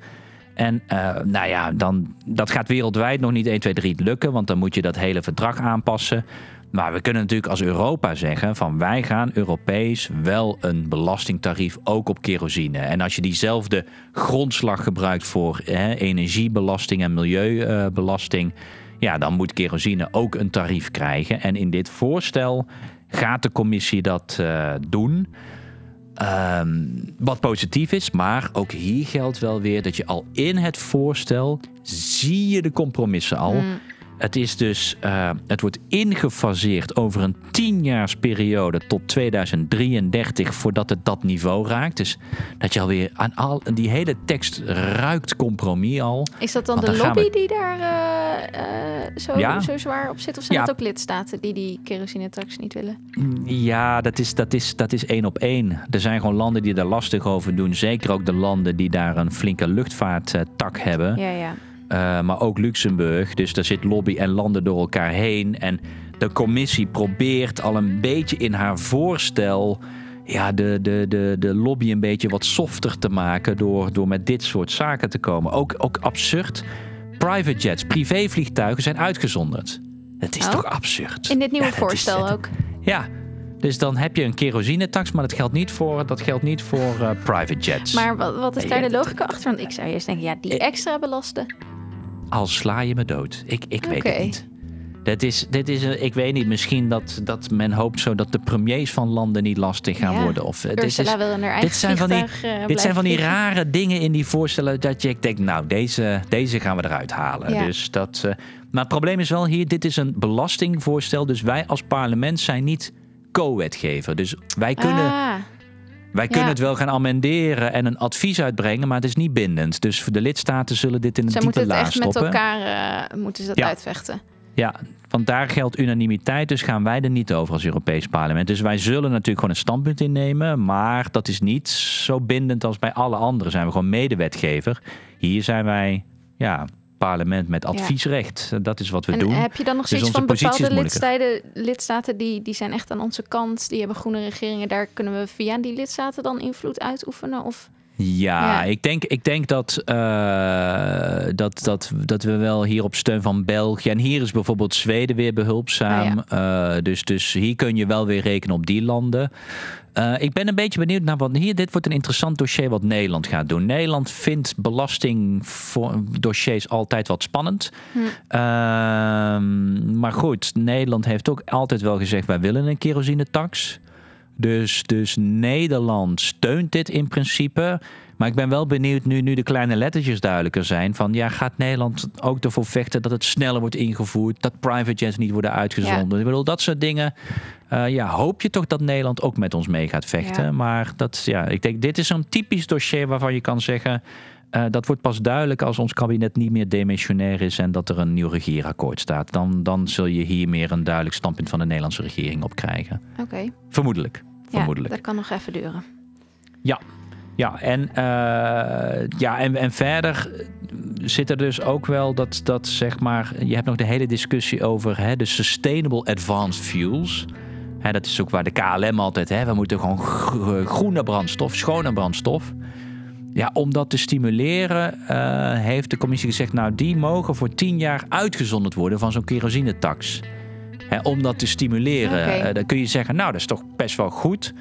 en uh, nou ja, dan, dat gaat wereldwijd nog niet 1, 2, 3 lukken. Want dan moet je dat hele verdrag aanpassen. Maar we kunnen natuurlijk als Europa zeggen van wij gaan Europees wel een belastingtarief ook op kerosine. En als je diezelfde grondslag gebruikt voor energiebelasting en milieubelasting, ja, dan moet kerosine ook een tarief krijgen. En in dit voorstel gaat de commissie dat uh, doen. Um, wat positief is, maar ook hier geldt wel weer dat je al in het voorstel zie je de compromissen al. Mm. Het, is dus, uh, het wordt ingefaseerd over een tienjaarsperiode tot 2033 voordat het dat niveau raakt. Dus dat je alweer aan al die hele tekst ruikt compromis al. Is dat dan de lobby die daar uh, zo, ja. zo zwaar op zit? Of zijn ja. het ook lidstaten die die kerosine-tax niet willen? Ja, dat is, dat, is, dat is één op één. Er zijn gewoon landen die daar lastig over doen. Zeker ook de landen die daar een flinke luchtvaarttak hebben. Ja, ja. Uh, maar ook Luxemburg. Dus daar zit lobby en landen door elkaar heen. En de commissie probeert al een beetje in haar voorstel. Ja, de, de, de, de lobby een beetje wat softer te maken. Door, door met dit soort zaken te komen. Ook, ook absurd. Private jets, privévliegtuigen zijn uitgezonderd. Het is oh. toch absurd? In dit nieuwe ja, voorstel ook. Ja, dus dan heb je een kerosinetax, maar dat geldt niet voor, dat geldt niet voor uh, private jets. Maar wat, wat is daar de logica achter? Want ik zou eerst denken, ja, die extra belasten al sla je me dood. Ik, ik weet het niet. Dit is, dit is, ik weet niet, misschien dat, dat men hoopt zo dat de premiers van landen niet lastig gaan worden. Of, dit, is, dit, zijn van die, uh, dit zijn van die rare dingen in die voorstellen dat je denkt, nou, deze, deze gaan we eruit halen. Dus dat, uh, maar het probleem is wel hier, dit is een belastingvoorstel. Dus wij als parlement zijn niet co-wetgever. Dus wij kunnen... Ah. Wij kunnen het wel gaan amenderen en een advies uitbrengen, maar het is niet bindend. Dus de lidstaten zullen dit in diepe laag stoppen. Ze moeten het echt met elkaar uh, moeten ze dat uitvechten. Ja, want daar geldt unanimiteit, dus gaan wij er niet over als Europees parlement. Dus wij zullen natuurlijk gewoon een standpunt innemen, maar dat is niet zo bindend als bij alle anderen. Zijn we gewoon medewetgever. Hier zijn wij ja, parlement met adviesrecht. Dat is wat we en doen. Heb je dan nog dus zoiets van bepaalde lidstaten, lidstaten die, die zijn echt aan onze kant, die hebben groene regeringen, daar kunnen we via die lidstaten dan invloed uitoefenen? Of? Ja, Ik, denk, ik denk dat, uh, dat, dat, dat we wel hier op steun van België. En hier is bijvoorbeeld Zweden weer behulpzaam. Oh uh, dus, dus hier kun je wel weer rekenen op die landen. Uh, ik ben een beetje benieuwd naar wat hier. Dit wordt een interessant dossier wat Nederland gaat doen. Nederland vindt belastingdossiers altijd wat spannend. Hm. Uh, maar goed, Nederland heeft ook altijd wel gezegd: wij willen een kerosinetax. Dus, dus Nederland steunt dit in principe. Maar ik ben wel benieuwd nu, nu de kleine lettertjes duidelijker zijn. Van ja, gaat Nederland ook ervoor vechten dat het sneller wordt ingevoerd? Dat private jets niet worden uitgezonden? Ik bedoel, dat soort dingen. Uh, ja, hoop je toch dat Nederland ook met ons mee gaat vechten. Maar dat, ja, ik denk, dit is zo'n typisch dossier waarvan je kan zeggen. Uh, dat wordt pas duidelijk als ons kabinet niet meer demissionair is en dat er een nieuw regeerakkoord staat. Dan, dan zul je hier meer een duidelijk standpunt van de Nederlandse regering op krijgen. Oké. Vermoedelijk. Vermoedelijk. Ja, dat kan nog even duren. Ja, ja, en, uh, ja en, en verder zit er dus ook wel dat, dat zeg maar, je hebt nog de hele discussie over hè, de sustainable advanced fuels. Hè, dat is ook waar de KLM altijd, hè, we moeten gewoon groene brandstof, schone brandstof. Ja, om dat te stimuleren uh, heeft de commissie gezegd, nou die mogen voor tien jaar uitgezonderd worden van zo'n kerosinetax. Hè, om dat te stimuleren. Okay. Uh, dan kun je zeggen, nou dat is toch best wel goed.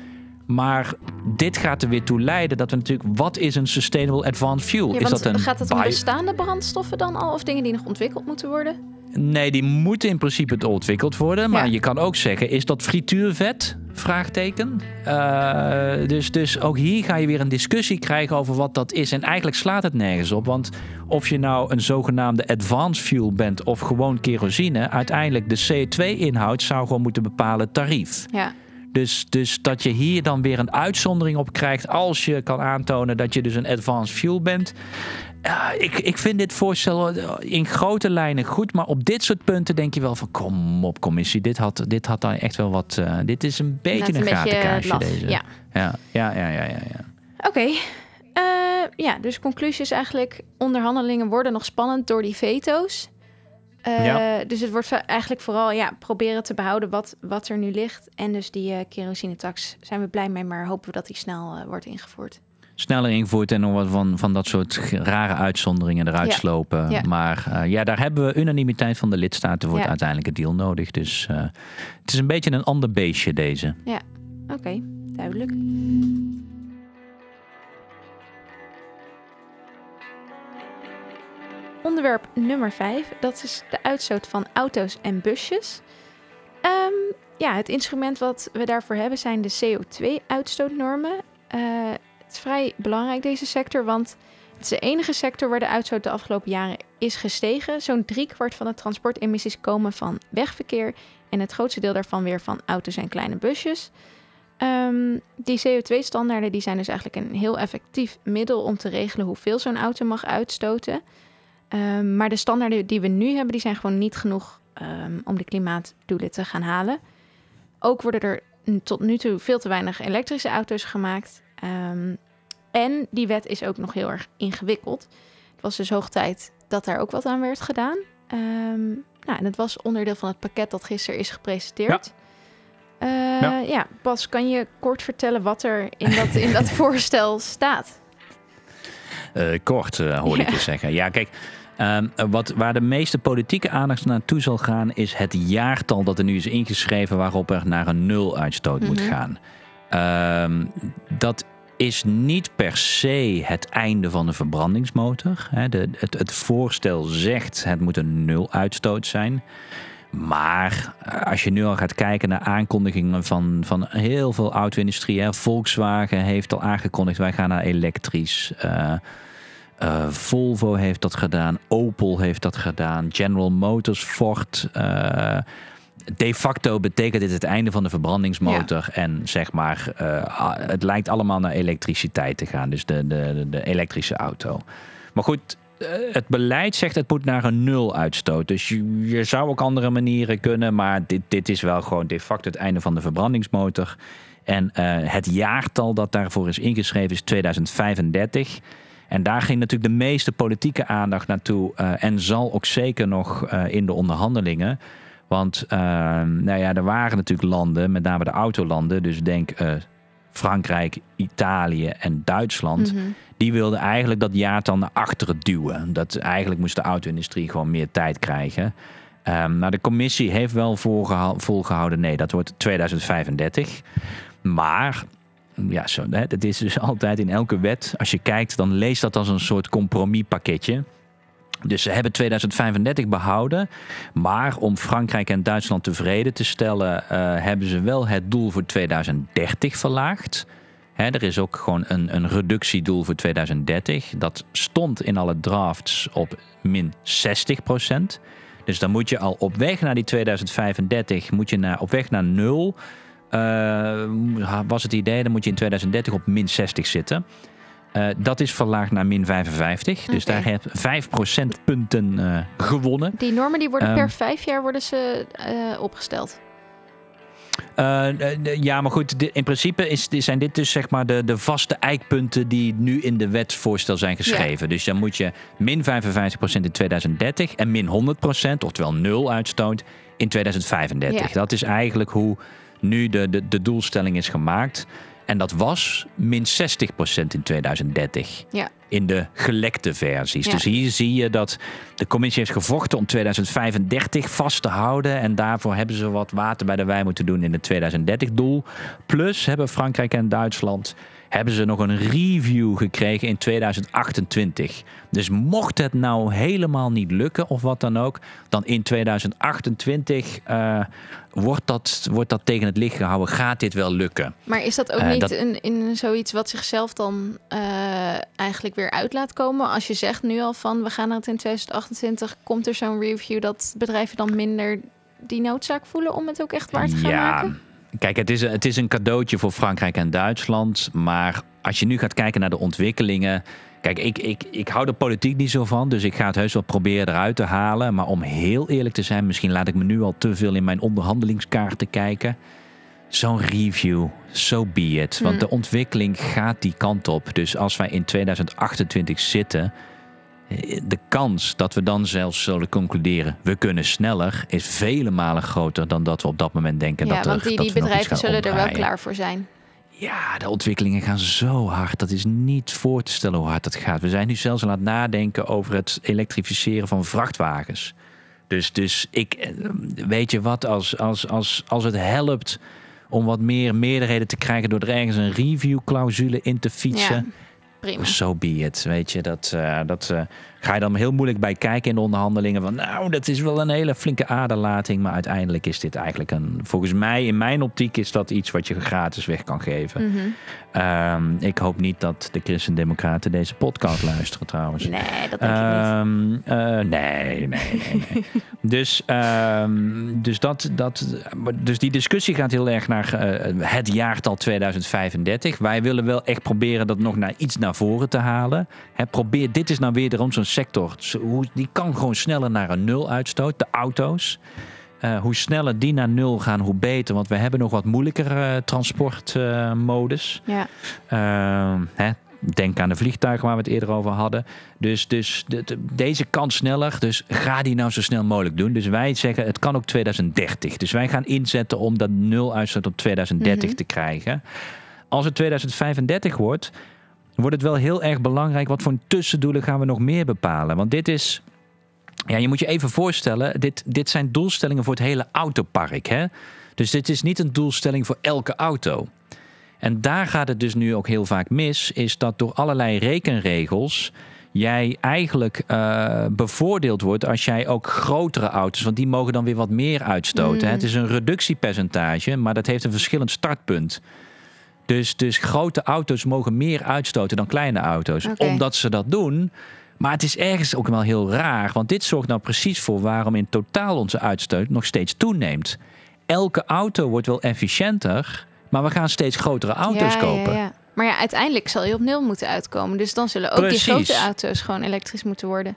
Maar dit gaat er weer toe leiden dat we natuurlijk... Wat is een sustainable advanced fuel? Ja, is dat een gaat het om bestaande brandstoffen dan al? Of dingen die nog ontwikkeld moeten worden? Nee, die moeten in principe ontwikkeld worden. Maar je kan ook zeggen, is dat frituurvet? Vraagteken. Uh, dus, dus ook hier ga je weer een discussie krijgen over wat dat is. En eigenlijk slaat het nergens op. Want of je nou een zogenaamde advanced fuel bent of gewoon kerosine... uiteindelijk de CO2-inhoud zou gewoon moeten bepalen tarief. Ja. Dus, dus dat je hier dan weer een uitzondering op krijgt als je kan aantonen dat je dus een advanced fuel bent. Uh, ik, ik vind dit voorstel in grote lijnen goed, maar op dit soort punten denk je wel van kom op commissie, dit had, dit had dan echt wel wat, uh, dit is een beetje een, een deze. Ja, ja, ja, ja, ja. ja. Oké, okay. uh, ja, dus conclusie is eigenlijk onderhandelingen worden nog spannend door die veto's. Ja. Dus het wordt eigenlijk vooral ja, proberen te behouden wat, wat er nu ligt. En dus die kerosinetax zijn we blij mee, maar hopen we dat die snel wordt ingevoerd. Sneller ingevoerd en nog wat van, van dat soort rare uitzonderingen eruit ja. slopen. Ja. Maar ja, daar hebben we unanimiteit van de lidstaten voor het uiteindelijke deal nodig. Dus het is een beetje een ander beestje deze. Ja, oké, okay, duidelijk. Onderwerp nummer 5, dat is de uitstoot van auto's en busjes. Um, ja, het instrument wat we daarvoor hebben zijn de CO2-uitstootnormen. Uh, het is vrij belangrijk, deze sector, want het is de enige sector waar de uitstoot de afgelopen jaren is gestegen. Zo'n driekwart van de transportemissies komen van wegverkeer en het grootste deel daarvan weer van auto's en kleine busjes. Um, die CO2-standaarden die zijn dus eigenlijk een heel effectief middel om te regelen hoeveel zo'n auto mag uitstoten. Um, maar de standaarden die we nu hebben, die zijn gewoon niet genoeg um, om de klimaatdoelen te gaan halen. Ook worden er tot nu toe veel te weinig elektrische auto's gemaakt. Um, en die wet is ook nog heel erg ingewikkeld. Het was dus hoog tijd dat daar ook wat aan werd gedaan. nou, en het was onderdeel van het pakket dat gisteren is gepresenteerd. Ja. Uh, ja. ja. Bas, kan je kort vertellen wat er in dat, in dat voorstel staat? Uh, kort, uh, hoorde ja. ik je zeggen. Ja, kijk, Um, wat, waar de meeste politieke aandacht naartoe zal gaan, is het jaartal dat er nu is ingeschreven waarop er naar een nul uitstoot moet mhm. gaan. Um, dat is niet per se het einde van de verbrandingsmotor. Het, voorstel zegt het moet een nul uitstoot zijn. Maar eh, als je nu al gaat kijken naar aankondigingen van, van heel veel auto-industrie. Volkswagen heeft al aangekondigd wij gaan naar elektrisch. Uh, uh, Volvo heeft dat gedaan, Opel heeft dat gedaan, General Motors, Ford. Uh, de facto betekent dit het einde van de verbrandingsmotor. Ja. En zeg maar, uh, het lijkt allemaal naar elektriciteit te gaan. Dus de, de, de elektrische auto. Maar goed, het beleid zegt het moet naar een nul uitstoot. Dus je, je, zou ook andere manieren kunnen. Maar dit, dit is wel gewoon de facto het einde van de verbrandingsmotor. En het jaartal dat daarvoor is ingeschreven is 2035. En daar ging natuurlijk de meeste politieke aandacht naartoe. Uh, en zal ook zeker nog uh, in de onderhandelingen. Want uh, nou ja, er waren natuurlijk landen, met name de autolanden. Dus denk Frankrijk, Italië en Duitsland. Mhm. Die wilden eigenlijk dat jaartal naar achteren duwen. Dat eigenlijk moest de auto-industrie gewoon meer tijd krijgen. Um, nou, de commissie heeft wel volgehouden, nee, dat wordt 2035. Maar ja, zo, dat is dus altijd in elke wet. Als je kijkt, dan leest dat als een soort compromispakketje. Dus ze hebben 2035 behouden. Maar om Frankrijk en Duitsland tevreden te stellen, uh, hebben ze wel het doel voor 2030 verlaagd. Er is ook gewoon een, een reductiedoel voor 2030. Dat stond in alle drafts op min 60 procent. Dus dan moet je al op weg naar die 2035, moet je naar, op weg naar nul. Uh, was het idee, dan moet je in 2030 op min 60 zitten. Uh, dat is verlaagd naar min 55. Okay. Dus daar heb je 5 procentpunten uh, gewonnen. Die normen die worden um, per vijf jaar worden ze uh, opgesteld. ja, maar goed, in principe is, zijn dit dus zeg maar de, de vaste eikpunten die nu in de wetsvoorstel zijn geschreven. Ja. Dus dan moet je min 55% in 2030 en min 100%, oftewel nul uitstoot, in 2035. Ja. Dat is eigenlijk hoe nu de, de, de doelstelling is gemaakt. En dat was min 60% in 2030. Ja. In de gelekte versies. Ja. Dus hier zie je dat de commissie heeft gevochten om 2035 vast te houden. En daarvoor hebben ze wat water bij de wijn moeten doen in het 2030-doel. Plus hebben Frankrijk en Duitsland hebben ze nog een review gekregen in 2028. Dus mocht het nou helemaal niet lukken of wat dan ook, dan in 2028 uh, wordt, dat, wordt dat tegen het licht gehouden. Gaat dit wel lukken? Maar is dat ook uh, niet dat... in, in zoiets wat zichzelf dan uh, eigenlijk weer uit laat komen? Als je zegt nu al van we gaan naar het in 2028, komt er zo'n review dat bedrijven dan minder die noodzaak voelen om het ook echt waar te gaan ja. maken? Kijk, het is, het is een cadeautje voor Frankrijk en Duitsland. Maar als je nu gaat kijken naar de ontwikkelingen. Kijk, ik, ik, ik hou de politiek niet zo van, dus ik ga het heus wel proberen eruit te halen. Maar om heel eerlijk te zijn, misschien laat ik me nu al te veel in mijn onderhandelingskaarten kijken. Zo'n review, so be it. Want de ontwikkeling gaat die kant op. Dus als wij in 2028 zitten, de kans dat we dan zelfs zullen concluderen, we kunnen sneller, is vele malen groter dan dat we op dat moment denken. Ja, dat want er, die, dat die bedrijven zullen er wel klaar voor zijn. Ja, de ontwikkelingen gaan zo hard. Dat is niet voor te stellen hoe hard dat gaat. We zijn nu zelfs aan het nadenken over het elektrificeren van vrachtwagens. Dus, dus ik, eh, weet je wat, als, als, als, als het helpt om wat meer meerderheden te krijgen door er ergens een review-clausule in te fietsen. Ja, prima. So be it. Weet je, dat, uh, dat uh, ga je dan heel moeilijk bij kijken in de onderhandelingen. Van nou, dat is wel een hele flinke aderlating. Maar uiteindelijk is dit eigenlijk een. Volgens mij, in mijn optiek, is dat iets wat je gratis weg kan geven. Mhm. Um, ik hoop niet dat de Christen-Democraten deze podcast luisteren trouwens. Nee, dat denk ik niet. Uh, nee, nee, nee. nee. dus, um, dus, dat, dat, dus die discussie gaat heel erg naar uh, het jaartal 2035. Wij willen wel echt proberen dat nog naar iets naar voren te halen. He, probeer, dit is nou wederom zo'n sector. Die kan gewoon sneller naar een nul uitstoot. De auto's. Uh, hoe sneller die naar nul gaan, hoe beter. Want we hebben nog wat moeilijkere uh, transportmodus. ja. Hè, denk aan de vliegtuigen waar we het eerder over hadden. Dus, dus de, de, deze kan sneller. Dus ga die nou zo snel mogelijk doen. Dus wij zeggen het kan ook 2030. Dus wij gaan inzetten om dat nul uitstoot op 2030 Mhm. te krijgen. Als het 2035 wordt, wordt het wel heel erg belangrijk. Wat voor tussendoelen gaan we nog meer bepalen? Want dit is. Ja, je moet je even voorstellen, dit, dit zijn doelstellingen voor het hele autopark. Hè? Dus dit is niet een doelstelling voor elke auto. En daar gaat het dus nu ook heel vaak mis, is dat door allerlei rekenregels jij eigenlijk uh, bevoordeeld wordt als jij ook grotere auto's, want die mogen dan weer wat meer uitstoten. Mm. Het is een reductiepercentage, maar dat heeft een verschillend startpunt. Dus, dus grote auto's mogen meer uitstoten dan kleine auto's, omdat ze dat doen. Maar het is ergens ook wel heel raar, want dit zorgt nou precies voor waarom in totaal onze uitstoot nog steeds toeneemt. Elke auto wordt wel efficiënter, maar we gaan steeds grotere auto's ja, kopen. Ja, ja. Maar ja, uiteindelijk zal je op nul moeten uitkomen. Dus dan zullen ook Precies. die grote auto's gewoon elektrisch moeten worden.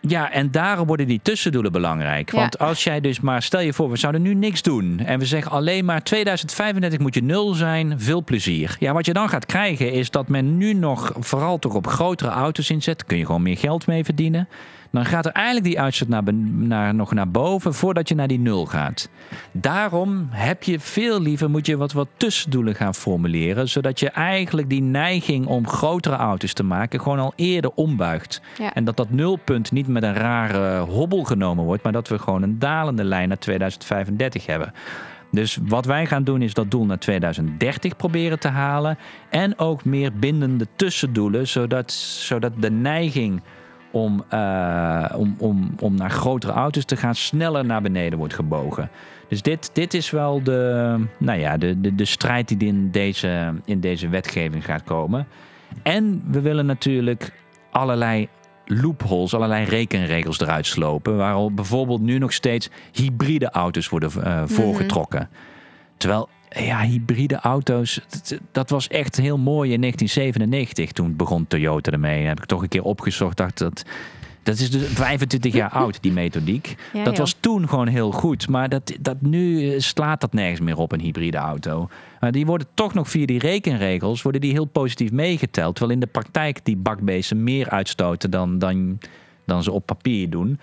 Ja, en daarom worden die tussendoelen belangrijk. Ja. Want als jij dus maar, stel je voor, we zouden nu niks doen. En we zeggen alleen maar 2035 moet je nul zijn, veel plezier. Ja, wat je dan gaat krijgen is dat men nu nog vooral toch op grotere auto's inzet. Kun je gewoon meer geld mee verdienen. Dan gaat er eigenlijk die uitstoot naar, naar, nog naar boven voordat je naar die nul gaat. Daarom heb je veel liever, moet je wat, wat tussendoelen gaan formuleren, zodat je eigenlijk die neiging om grotere auto's te maken gewoon al eerder ombuigt. En dat dat nulpunt niet met een rare hobbel genomen wordt, maar dat we gewoon een dalende lijn naar 2035 hebben. Dus wat wij gaan doen is dat doel naar 2030 proberen te halen. En ook meer bindende tussendoelen, zodat, zodat de neiging om, uh, om, om, om naar grotere auto's te gaan sneller naar beneden wordt gebogen. Dus dit, dit is wel de, nou ja, de, de, de strijd die in deze, in deze wetgeving gaat komen. En we willen natuurlijk allerlei loopholes, allerlei rekenregels eruit slopen. Waar bijvoorbeeld nu nog steeds hybride auto's worden uh, voorgetrokken. Terwijl ja, hybride auto's, dat, was echt heel mooi in 1997. Toen begon Toyota ermee. heb ik toch een keer opgezocht. Dacht dat dat is dus 25 jaar oud, die methodiek. dat was toen gewoon heel goed. Maar dat, dat nu slaat dat nergens meer op, een hybride auto. Maar die worden toch nog via die rekenregels worden die heel positief meegeteld. Terwijl in de praktijk die bakbeesten meer uitstoten dan, dan, dan ze op papier doen.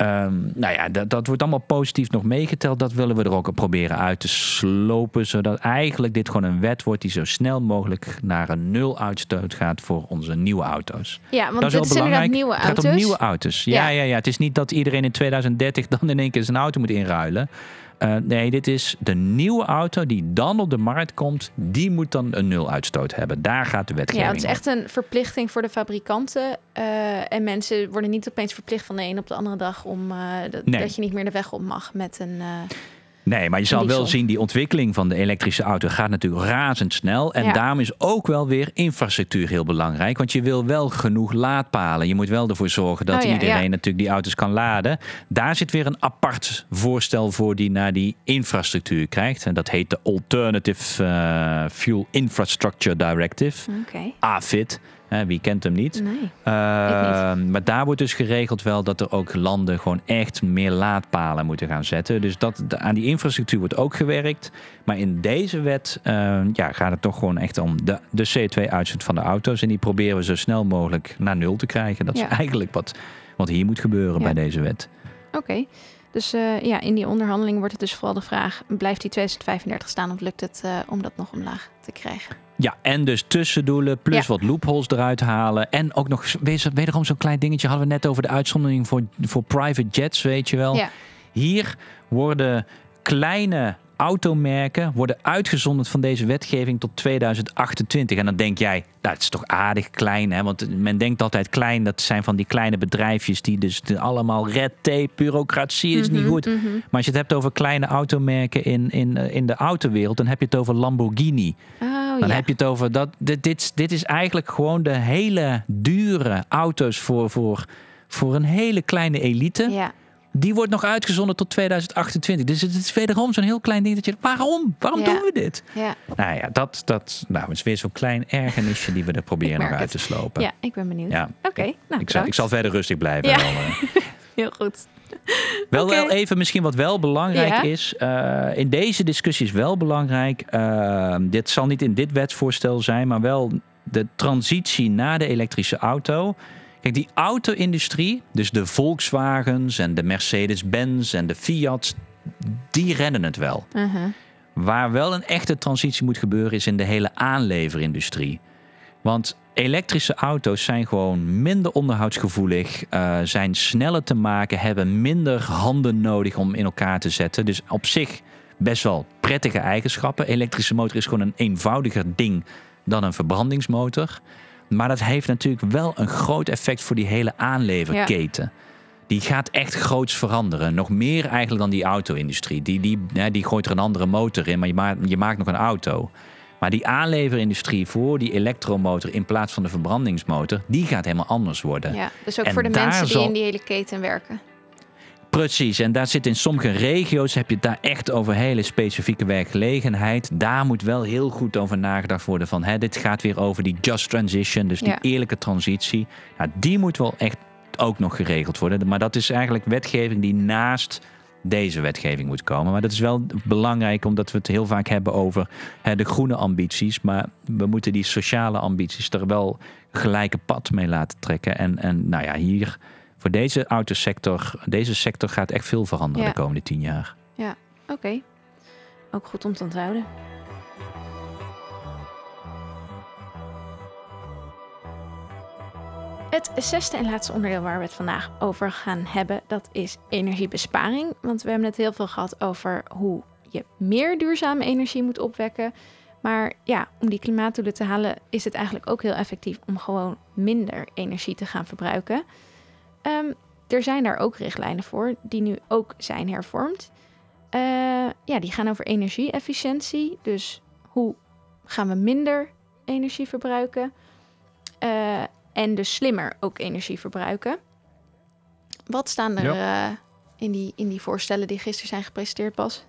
Um, nou ja, dat, dat wordt allemaal positief nog meegeteld. Dat willen we er ook proberen uit te slopen. Zodat eigenlijk dit gewoon een wet wordt die zo snel mogelijk naar een nul uitstoot gaat voor onze nieuwe auto's. Ja, want dat is, wel belangrijk. nieuwe auto's. Het gaat om nieuwe auto's. Ja, ja, ja, Het is niet dat iedereen in 2030 dan in één keer zijn auto moet inruilen. Uh, nee, dit is de nieuwe auto die dan op de markt komt. Die moet dan een nul uitstoot hebben. Daar gaat de wetgeving Ja, het is echt een verplichting voor de fabrikanten. Uh, en mensen worden niet opeens verplicht van de een op de andere dag... om uh, dat, nee. dat, je niet meer de weg op mag met een... Nee, maar je zal wel zien, die ontwikkeling van de elektrische auto gaat natuurlijk razendsnel. En daarom is ook wel weer infrastructuur heel belangrijk. Want je wil wel genoeg laadpalen. Je moet wel ervoor zorgen dat oh iedereen natuurlijk die auto's kan laden. Daar zit weer een apart voorstel voor die naar die infrastructuur krijgt. En dat heet de Alternative uh, Fuel Infrastructure Directive. Okay. AFID wie kent hem niet? Nee, niet? Ehm, maar daar wordt dus geregeld wel dat er ook landen gewoon echt meer laadpalen moeten gaan zetten. Dus dat, aan die infrastructuur wordt ook gewerkt. Maar in deze wet ehm, ja, gaat het toch gewoon echt om de, de CO2-uitstoot van de auto's. En die proberen we zo snel mogelijk naar nul te krijgen. Dat is eigenlijk wat, wat hier moet gebeuren bij deze wet. Oké. Dus uh, ja, in die onderhandeling wordt het dus vooral de vraag: blijft die 2035 staan of lukt het uh, om dat nog omlaag te krijgen? Ja, en dus tussendoelen plus wat loopholes eruit halen. En ook nog wederom zo'n klein dingetje hadden we net over de uitzondering voor, voor private jets, weet je wel. Ja. Hier worden kleine automerken worden uitgezonderd van deze wetgeving tot 2028. En dan denk jij, nou, dat is toch aardig klein, hè? Want men denkt altijd klein, dat zijn van die kleine bedrijfjes die dus allemaal red tape, bureaucratie is niet mhm, goed. Mhm. Maar als je het hebt over kleine automerken in, in, eh, in de autowereld, dan heb je het over Lamborghini. Oh, dan heb je het over dat. Dit, dit, dit is eigenlijk gewoon de hele dure auto's voor, voor, voor een hele kleine elite. Ja. Die wordt nog uitgezonden tot 2028. Dus het is wederom zo'n heel klein ding dat je... Waarom? Waarom doen we dit? Ja. Nou ja, dat, dat nou, is weer zo'n klein ergernisje die we er proberen nog uit te slopen. Ja, ik ben benieuwd. Ja. Oké, nou, ik, zal, ik zal verder rustig blijven. Ja. heel goed. Wel, wel even misschien wat wel belangrijk is. Uh, in deze discussie is wel belangrijk. Uh, dit zal niet in dit wetsvoorstel zijn, maar wel de transitie naar de elektrische auto Kijk, die auto-industrie, dus de Volkswagens en de Mercedes-Benz en de Fiat, die rennen het wel. Uh-huh. Waar wel een echte transitie moet gebeuren, is in de hele aanleverindustrie. Want elektrische auto's zijn gewoon minder onderhoudsgevoelig, uh, zijn sneller te maken, hebben minder handen nodig om in elkaar te zetten. Dus op zich best wel prettige eigenschappen. Elektrische motor is gewoon een eenvoudiger ding dan een verbrandingsmotor. Maar dat heeft natuurlijk wel een groot effect voor die hele aanleverketen. Die gaat echt groots veranderen. Nog meer eigenlijk dan die auto-industrie. Die, die, die gooit er een andere motor in, maar je maakt, je maakt nog een auto. Maar die aanleverindustrie voor die elektromotor in plaats van de verbrandingsmotor, die gaat helemaal anders worden. Ja, dus ook voor de mensen die in die hele keten werken. Precies, en daar zit in sommige regio's heb je het daar echt over hele specifieke werkgelegenheid. Daar moet wel heel goed over nagedacht worden van hè, dit gaat weer over die just transition, dus die eerlijke transitie. Nou, die moet wel echt ook nog geregeld worden. Maar dat is eigenlijk wetgeving die naast deze wetgeving moet komen. Maar dat is wel belangrijk omdat we het heel vaak hebben over hè, de groene ambities. Maar we moeten die sociale ambities er wel gelijke pad mee laten trekken. En, en nou ja, hier voor deze autosector, deze sector gaat echt veel veranderen Ja. de komende tien jaar. Oké. Ook goed om te onthouden. Het zesde en laatste onderdeel waar we het vandaag over gaan hebben, dat is energiebesparing. Want we hebben het heel veel gehad over hoe je meer duurzame energie moet opwekken. Maar ja, om die klimaatdoelen te halen is het eigenlijk ook heel effectief om gewoon minder energie te gaan verbruiken. Ehm, er zijn daar ook richtlijnen voor die nu ook zijn hervormd. Eh, ja, die gaan over energie-efficiëntie. Dus hoe gaan we minder energie verbruiken? Eh, en dus slimmer ook energie verbruiken. Wat staan er eh, in, die, in die voorstellen die gisteren zijn gepresenteerd, Bas?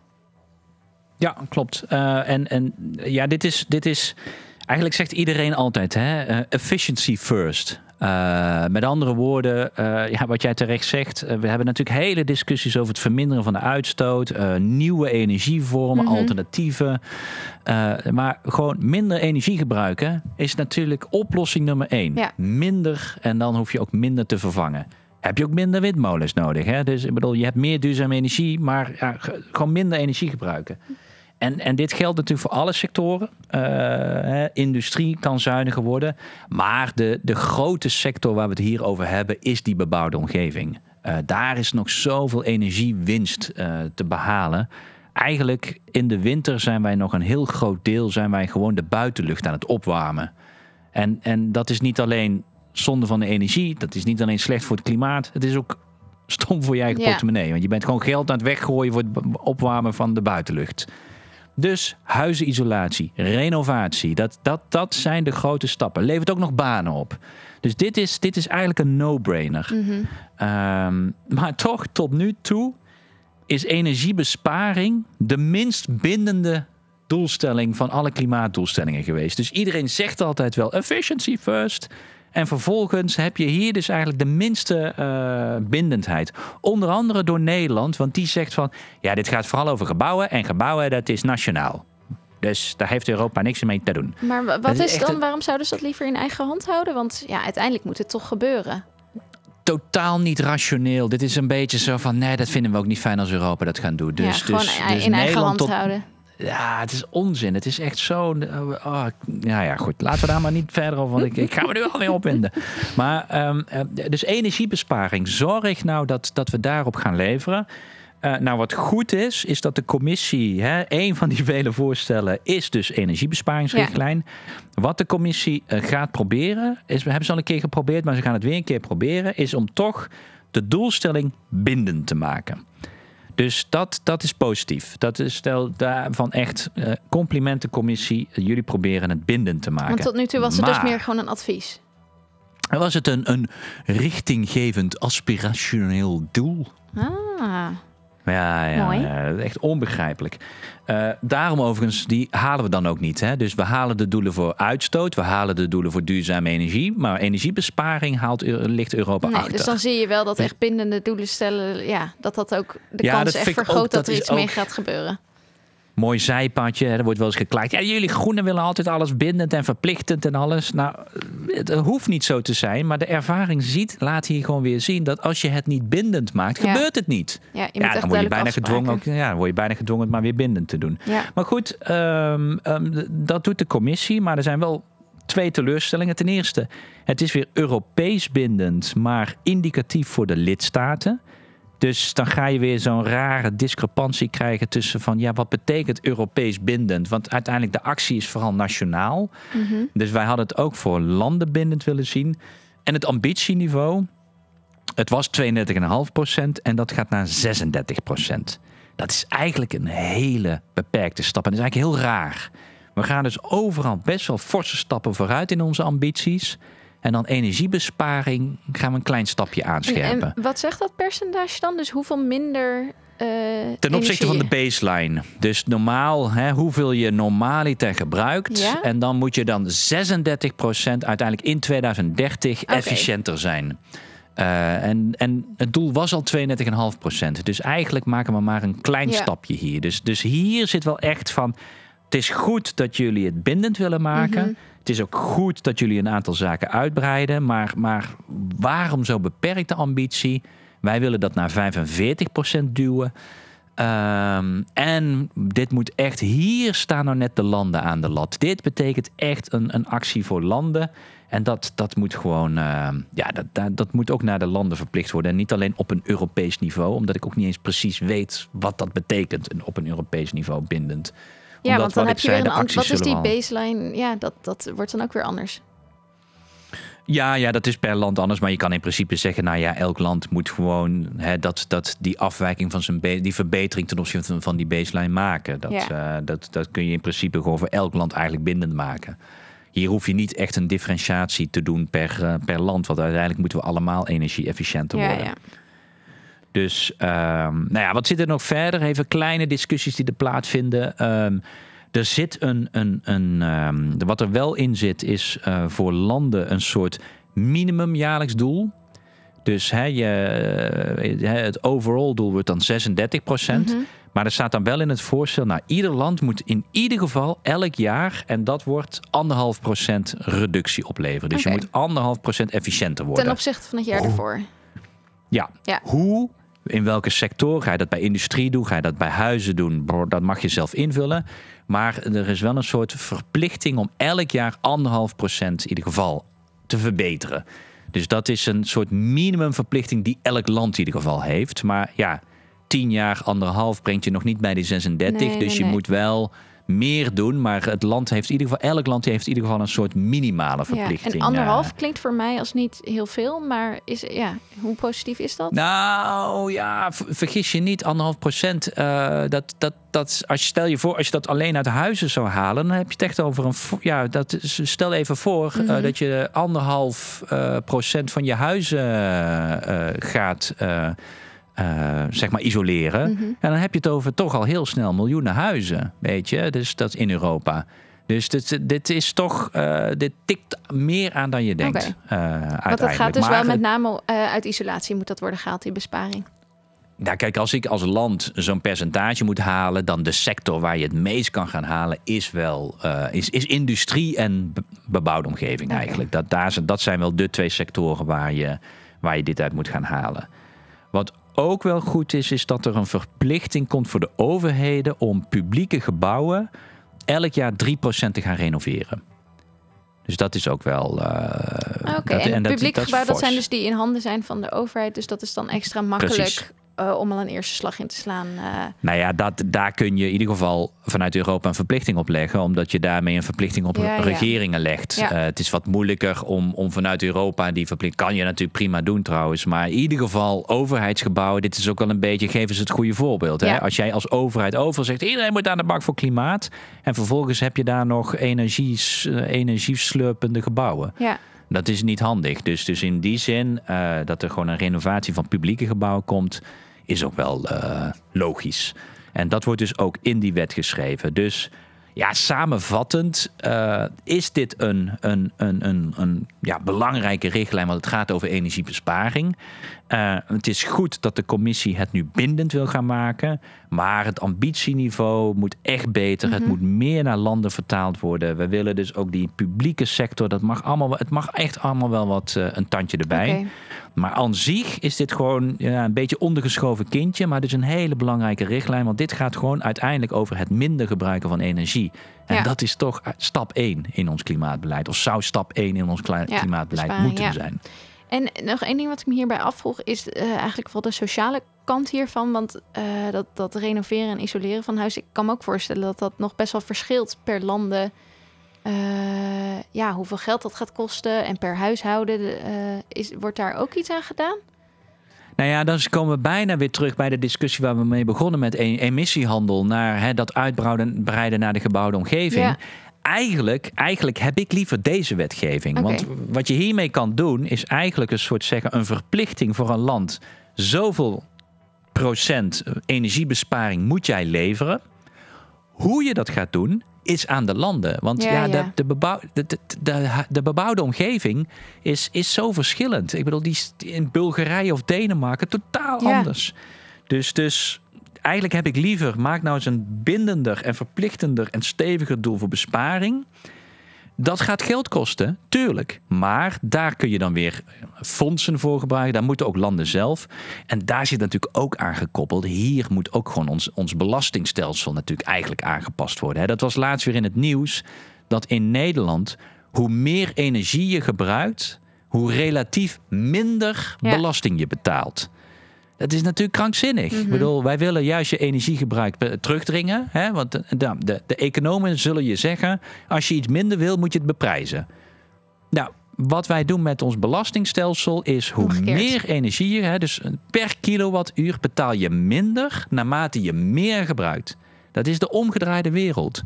Ja, klopt. Eh, en, en ja, dit is, dit is. Eigenlijk zegt iedereen altijd: hè, eh, efficiency first. Eh, met andere woorden, eh, ja, wat jij terecht zegt, we hebben natuurlijk hele discussies over het verminderen van de uitstoot, nieuwe energievormen, Mhm. alternatieven. Maar gewoon minder energie gebruiken is natuurlijk oplossing nummer één. Ja. Minder en dan hoef je ook minder te vervangen. Heb je ook minder windmolens nodig? Hè? Dus ik bedoel, je hebt meer duurzame energie, maar ja, ge- gewoon minder energie gebruiken. En, en dit geldt natuurlijk voor alle sectoren. Eh, hè, industrie kan zuiniger worden. Maar de, de grote sector waar we het hier over hebben, is die bebouwde omgeving. Eh, daar is nog zoveel energiewinst eh, te behalen. Eigenlijk in de winter zijn wij nog een heel groot deel, zijn wij gewoon de buitenlucht aan het opwarmen. En, en dat is niet alleen zonde van de energie, dat is niet alleen slecht voor het klimaat, het is ook stom voor je eigen Ja. portemonnee. Want je bent gewoon geld aan het weggooien voor het opwarmen van de buitenlucht. Dus huizenisolatie, renovatie, dat, dat, dat zijn de grote stappen. Levert ook nog banen op. Dus dit is, dit is eigenlijk een no-brainer. Ehm, maar toch, tot nu toe is energiebesparing de minst bindende doelstelling van alle klimaatdoelstellingen geweest. Dus iedereen zegt altijd wel efficiency first. En vervolgens heb je hier dus eigenlijk de minste eh, bindendheid. Onder andere door Nederland, want die zegt van... ja, dit gaat vooral over gebouwen en gebouwen, dat is nationaal. Dus daar heeft Europa niks mee te doen. Maar wat is dan, een- waarom zouden ze dat liever in eigen hand houden? Want ja, uiteindelijk moet het toch gebeuren. Totaal niet rationeel. Dit is een beetje zo van... nee, dat vinden we ook niet fijn als Europa dat gaan doen. Dus, ja, dus, dus in eigen Nederland hand tot, houden. Ja, het is onzin. Het is echt zo. Oh, ja, ja, goed. Laten we daar maar niet verder over. Want ik, ik ga me nu alweer opwinden. Maar ehm, eh, dus energiebesparing. Zorg nou dat, dat we daarop gaan leveren. Eh, nou, wat goed is, is dat de commissie, hè, een van die vele voorstellen, is dus energiebesparingsrichtlijn. Wat de commissie eh, gaat proberen, is, we hebben ze al een keer geprobeerd, maar ze gaan het weer een keer proberen, is om toch de doelstelling bindend te maken. Dus dat, dat is positief. Dat is stel daarvan echt eh, complimenten commissie. Jullie proberen het bindend te maken. Want tot nu toe was het dus meer gewoon een advies. Was het een, een richtinggevend aspirationeel doel? Ah, Ja, ja, Mooi. ja, echt onbegrijpelijk. Eh, daarom overigens, die halen we dan ook niet. Hè? Dus we halen de doelen voor uitstoot, we halen de doelen voor duurzame energie, maar energiebesparing haalt, Eu- ligt Europa nee, achter. dus dan zie je wel dat echt bindende doelen stellen, ja, dat dat ook de Ja, kans echt vergroot dat, dat er iets mee ook- gaat gebeuren. Mooi zijpadje, hè? er wordt wel eens geklaagd. Ja, jullie groenen willen altijd alles bindend en verplichtend en alles. Nou, het hoeft niet zo te zijn, maar de ervaring ziet, laat hier gewoon weer zien dat als je het niet bindend maakt, Ja. gebeurt het niet. Ja, je ja, dan word je bijna gedwongen, ook, ja, dan word je bijna gedwongen het maar weer bindend te doen. Ja, Maar goed, ehm, ehm, dat doet de commissie. Maar er zijn wel twee teleurstellingen. Ten eerste, het is weer Europees bindend, maar indicatief voor de lidstaten. Dus dan ga je weer zo'n rare discrepantie krijgen tussen van ja, wat betekent Europees bindend? Want uiteindelijk de actie is vooral nationaal. Mhm. Dus wij hadden het ook voor landen bindend willen zien. En het ambitieniveau, het was 32,5% en dat gaat naar 36%. Dat is eigenlijk een hele beperkte stap. En dat is eigenlijk heel raar. We gaan dus overal best wel forse stappen vooruit in onze ambities. En dan energiebesparing gaan we een klein stapje aanscherpen. En wat zegt dat percentage dan? Dus hoeveel minder eh Ten opzichte van de baseline. Dus normaal, hè, hoeveel je normaliter gebruikt. Ja? En dan moet je dan 36% uiteindelijk in 2030 Oké. efficiënter zijn. Eh, en, en het doel was al 32,5%. Dus eigenlijk maken we maar een klein Ja. stapje hier. Dus, dus hier zit wel echt van... Het is goed dat jullie het bindend willen maken. Mhm. Het is ook goed dat jullie een aantal zaken uitbreiden. Maar, maar waarom zo beperkte ambitie? Wij willen dat naar 45% duwen. Um, en dit moet echt, hier staan nou net de landen aan de lat. Dit betekent echt een, een actie voor landen. En dat, dat moet gewoon, uh, ja, dat, dat, dat, moet ook naar de landen verplicht worden. En niet alleen op een Europees niveau, omdat ik ook niet eens precies weet wat dat betekent. op een Europees niveau bindend. Ja, want dan heb je weer een Wat is die baseline? Ja, dat, dat wordt dan ook weer anders. Ja, ja, dat is per land anders. Maar je kan in principe zeggen, nou ja, elk land moet gewoon hè, dat, dat die afwijking van zijn die verbetering ten opzichte van, van die baseline maken. Dat, ja. uh, dat, dat kun je in principe gewoon voor elk land eigenlijk bindend maken. Hier hoef je niet echt een differentiatie te doen per, uh, per land. Want uiteindelijk moeten we allemaal energie-efficiënter worden. Ja, dus, um, nou ja, wat zit er nog verder? Even kleine discussies die er plaatsvinden. Um, er zit een, een, een um, wat er wel in zit, is uh, voor landen een soort minimum jaarlijks doel. Dus je, het overall doel wordt dan 36 procent. Mm -hmm. Maar er staat dan wel in het voorstel, nou, ieder land moet in ieder geval elk jaar, en dat wordt anderhalf procent reductie opleveren. Dus okay. je moet anderhalf procent efficiënter worden. Ten opzichte van het jaar ervoor. Ja. ja. Hoe in welke sector? Ga je dat bij industrie doen? Ga je dat bij huizen doen? Dat mag je zelf invullen. Maar er is wel een soort verplichting om elk jaar anderhalf procent in ieder geval te verbeteren. Dus dat is een soort minimumverplichting die elk land in ieder geval heeft. Maar ja, tien jaar anderhalf brengt je nog niet bij die 36. Nee, dus nee, je nee. moet wel meer doen. Maar het land heeft in ieder geval, elk land heeft in ieder geval een soort minimale verplichting. Ja, en anderhalf klinkt voor mij als niet heel veel, maar is, ja, hoe positief is dat? Nou ja, vergis je niet, anderhalf procent. Uh, dat, dat, dat, als je stel je voor, als je dat alleen uit huizen zou halen, dan heb je het echt over een. Ja, dat, stel even voor mm -hmm. uh, dat je anderhalf uh, procent van je huizen gaat uh, zeg maar isoleren. Mm -hmm. En dan heb je het over toch al heel snel miljoenen huizen, weet je. Dus dat in Europa. Dus dit, dit is toch, uh, dit tikt meer aan dan je denkt. Okay. Uh, Want dat gaat dus maar, wel met name uit isolatie moet dat worden gehaald, die besparing. Nou, kijk, als ik als land zo'n percentage moet halen, dan de sector waar je het meest kan gaan halen, is wel uh, is, is industrie en bebouwde omgeving okay. eigenlijk. Dat, daar, dat zijn wel de twee sectoren waar je, waar je dit uit moet gaan halen. Wat ook wel goed is, is dat er een verplichting komt voor de overheden om publieke gebouwen elk jaar 3% te gaan renoveren. Dus dat is ook wel. Uh, Oké, okay, en, publieke gebouwen, dat zijn dus die in handen zijn van de overheid. Dus dat is dan extra makkelijk Precies uh, om al een eerste slag in te slaan. Uh. Nou ja, dat, daar kun je in ieder geval vanuit Europa een verplichting op leggen, omdat je daarmee een verplichting op ja, regeringen ja. legt. Ja. Uh, het is wat moeilijker om, om vanuit Europa die verplichting. Kan je natuurlijk prima doen trouwens, maar in ieder geval overheidsgebouwen. Dit is ook wel een beetje, geven ze het goede voorbeeld. Hè? Als jij als overheid over zegt, iedereen moet aan de bak voor klimaat, en vervolgens heb je daar nog energie, energieslurpende gebouwen. Ja. Dat is niet handig. Dus, dus in die zin uh, dat er gewoon een renovatie van publieke gebouwen komt, is ook wel uh, logisch. En dat wordt dus ook in die wet geschreven. Dus ja, samenvattend uh, is dit een, een, een, een, een ja, belangrijke richtlijn, want het gaat over energiebesparing. Uh, het is goed dat de commissie het nu bindend wil gaan maken, maar het ambitieniveau moet echt beter. Mm -hmm. Het moet meer naar landen vertaald worden. We willen dus ook die publieke sector, dat mag allemaal, het mag echt allemaal wel wat uh, een tandje erbij. Okay. Maar aan zich is dit gewoon ja, een beetje ondergeschoven kindje. Maar het is een hele belangrijke richtlijn. Want dit gaat gewoon uiteindelijk over het minder gebruiken van energie. En ja. dat is toch stap 1 in ons klimaatbeleid. Of zou stap 1 in ons klimaatbeleid ja, moeten zijn. En nog één ding wat ik me hierbij afvroeg, is uh, eigenlijk vooral de sociale kant hiervan. Want uh, dat, dat renoveren en isoleren van huis, ik kan me ook voorstellen dat dat nog best wel verschilt per landen. Uh, ja, hoeveel geld dat gaat kosten en per huishouden. Is, wordt daar ook iets aan gedaan? Nou ja, dan komen we bijna weer terug bij de discussie waar we mee begonnen met emissiehandel. Naar hè, dat uitbreiden naar de gebouwde omgeving. Ja. Eigenlijk, eigenlijk heb ik liever deze wetgeving. Okay. Want wat je hiermee kan doen, is eigenlijk een soort zeggen, een verplichting voor een land. Zoveel procent energiebesparing moet jij leveren. Hoe je dat gaat doen, is aan de landen. Want ja, ja, de, de, bebouw, de, de, de, de, bebouwde omgeving is, is zo verschillend. Ik bedoel, die in Bulgarije of Denemarken totaal anders. Dus, dus eigenlijk heb ik liever, maak nou eens een bindender en verplichtender en steviger doel voor besparing. Dat gaat geld kosten, tuurlijk. Maar daar kun je dan weer fondsen voor gebruiken. Daar moeten ook landen zelf. En daar zit natuurlijk ook aan gekoppeld. Hier moet ook gewoon ons, ons belastingstelsel natuurlijk eigenlijk aangepast worden. Dat was laatst weer in het nieuws. Dat in Nederland, hoe meer energie je gebruikt, hoe relatief minder belasting je betaalt. Dat is natuurlijk krankzinnig. Ik mhm. bedoel, wij willen juist je energiegebruik terugdringen. Hè? Want de, de, de, economen zullen je zeggen: als je iets minder wil, moet je het beprijzen. Nou, wat wij doen met ons belastingstelsel is hoe meer energie, hè, dus per kilowattuur betaal je minder naarmate je meer gebruikt. Dat is de omgedraaide wereld.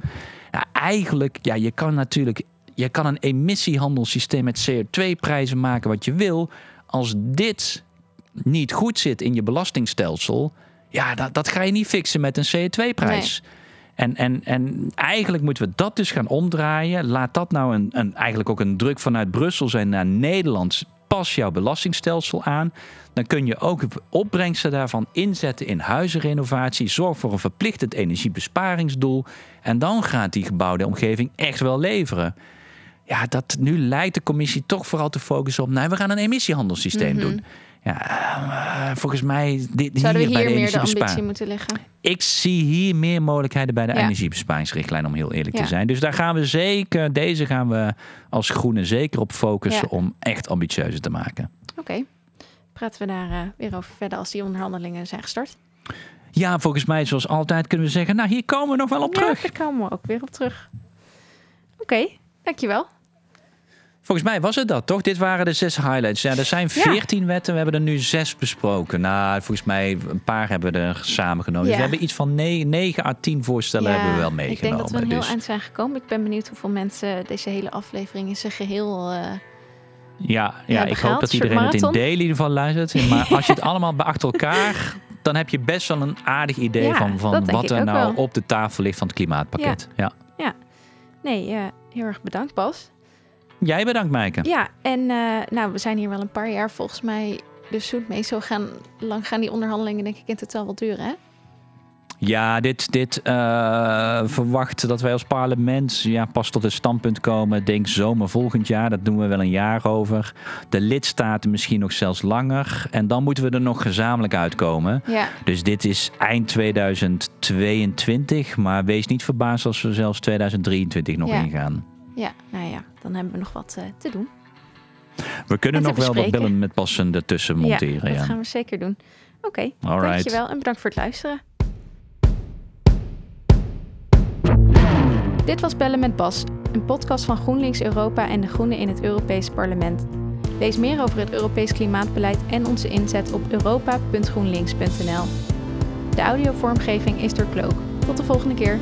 Nou, eigenlijk, ja, je kan natuurlijk je kan een emissiehandelssysteem met CO2-prijzen maken wat je wil. Als dit niet goed zit in je belastingstelsel, ja, dat, dat ga je niet fixen met een CO2-prijs. En, en, en eigenlijk moeten we dat dus gaan omdraaien. Laat dat nou een, een, eigenlijk ook een druk vanuit Brussel zijn naar Nederland. Pas jouw belastingstelsel aan. Dan kun je ook opbrengsten daarvan inzetten in huizenrenovatie. Zorg voor een verplichtend energiebesparingsdoel. En dan gaat die gebouwde omgeving echt wel leveren. Ja, dat nu lijkt de commissie toch vooral te focussen op. Nou, we gaan een emissiehandelssysteem mhm. doen. Ja, uh, volgens mij dit, Zouden hier, we hier meer de ambitie moeten liggen? Ik zie hier meer mogelijkheden bij de energiebesparingsrichtlijn, om heel eerlijk te zijn. Dus daar gaan we zeker, deze gaan we als groene zeker op focussen om echt ambitieuzer te maken. Oké, praten we daar uh, weer over verder als die onderhandelingen zijn gestart? Ja, volgens mij, zoals altijd, kunnen we zeggen, nou hier komen we nog wel op terug. daar komen we ook weer op terug. Oké, dankjewel. Volgens mij was het dat, toch? Dit waren de zes highlights. Ja, er zijn veertien wetten. We hebben er nu zes besproken. Nou, volgens mij een paar hebben we er samengenomen. Dus we hebben iets van negen à tien voorstellen hebben we wel meegenomen. Ik denk dat we een heel dus... eind zijn gekomen. Ik ben benieuwd hoeveel mensen deze hele aflevering in zijn geheel... Uh... Ja, ja ik hoop dat iedereen het in ieder geval luistert. Maar als je het allemaal bij achter elkaar... dan heb je best wel een aardig idee van, van wat er nou op de tafel ligt van het klimaatpakket. Ja, ja. ja. nee, uh, heel erg bedankt Bas. Jij bedankt, Maaike. Ja, en uh, nou, we zijn hier wel een paar jaar volgens mij dus zoet mee. Zo gaan, lang gaan die onderhandelingen denk ik in totaal wel duren, hè? Ja, dit, dit uh, verwacht dat wij als parlement ja, pas tot het standpunt komen. Denk zomer volgend jaar. Dat doen we wel een jaar over. De lidstaten misschien nog zelfs langer. En dan moeten we er nog gezamenlijk uitkomen. Ja. Dus dit is eind 2022. Maar wees niet verbaasd als we zelfs 2023 nog ingaan. Ja, nou ja, dan hebben we nog wat uh, te doen. We kunnen nog wel wat bellen met passen ertussen monteren. Ja, dat gaan we zeker doen. Oké, okay, dankjewel en bedankt voor het luisteren. Dit was Bellen met Bas, een podcast van GroenLinks Europa en de Groenen in het Europees Parlement. Lees meer over het Europees klimaatbeleid en onze inzet op europa.groenlinks.nl. De audiovormgeving is door Cloak. Tot de volgende keer.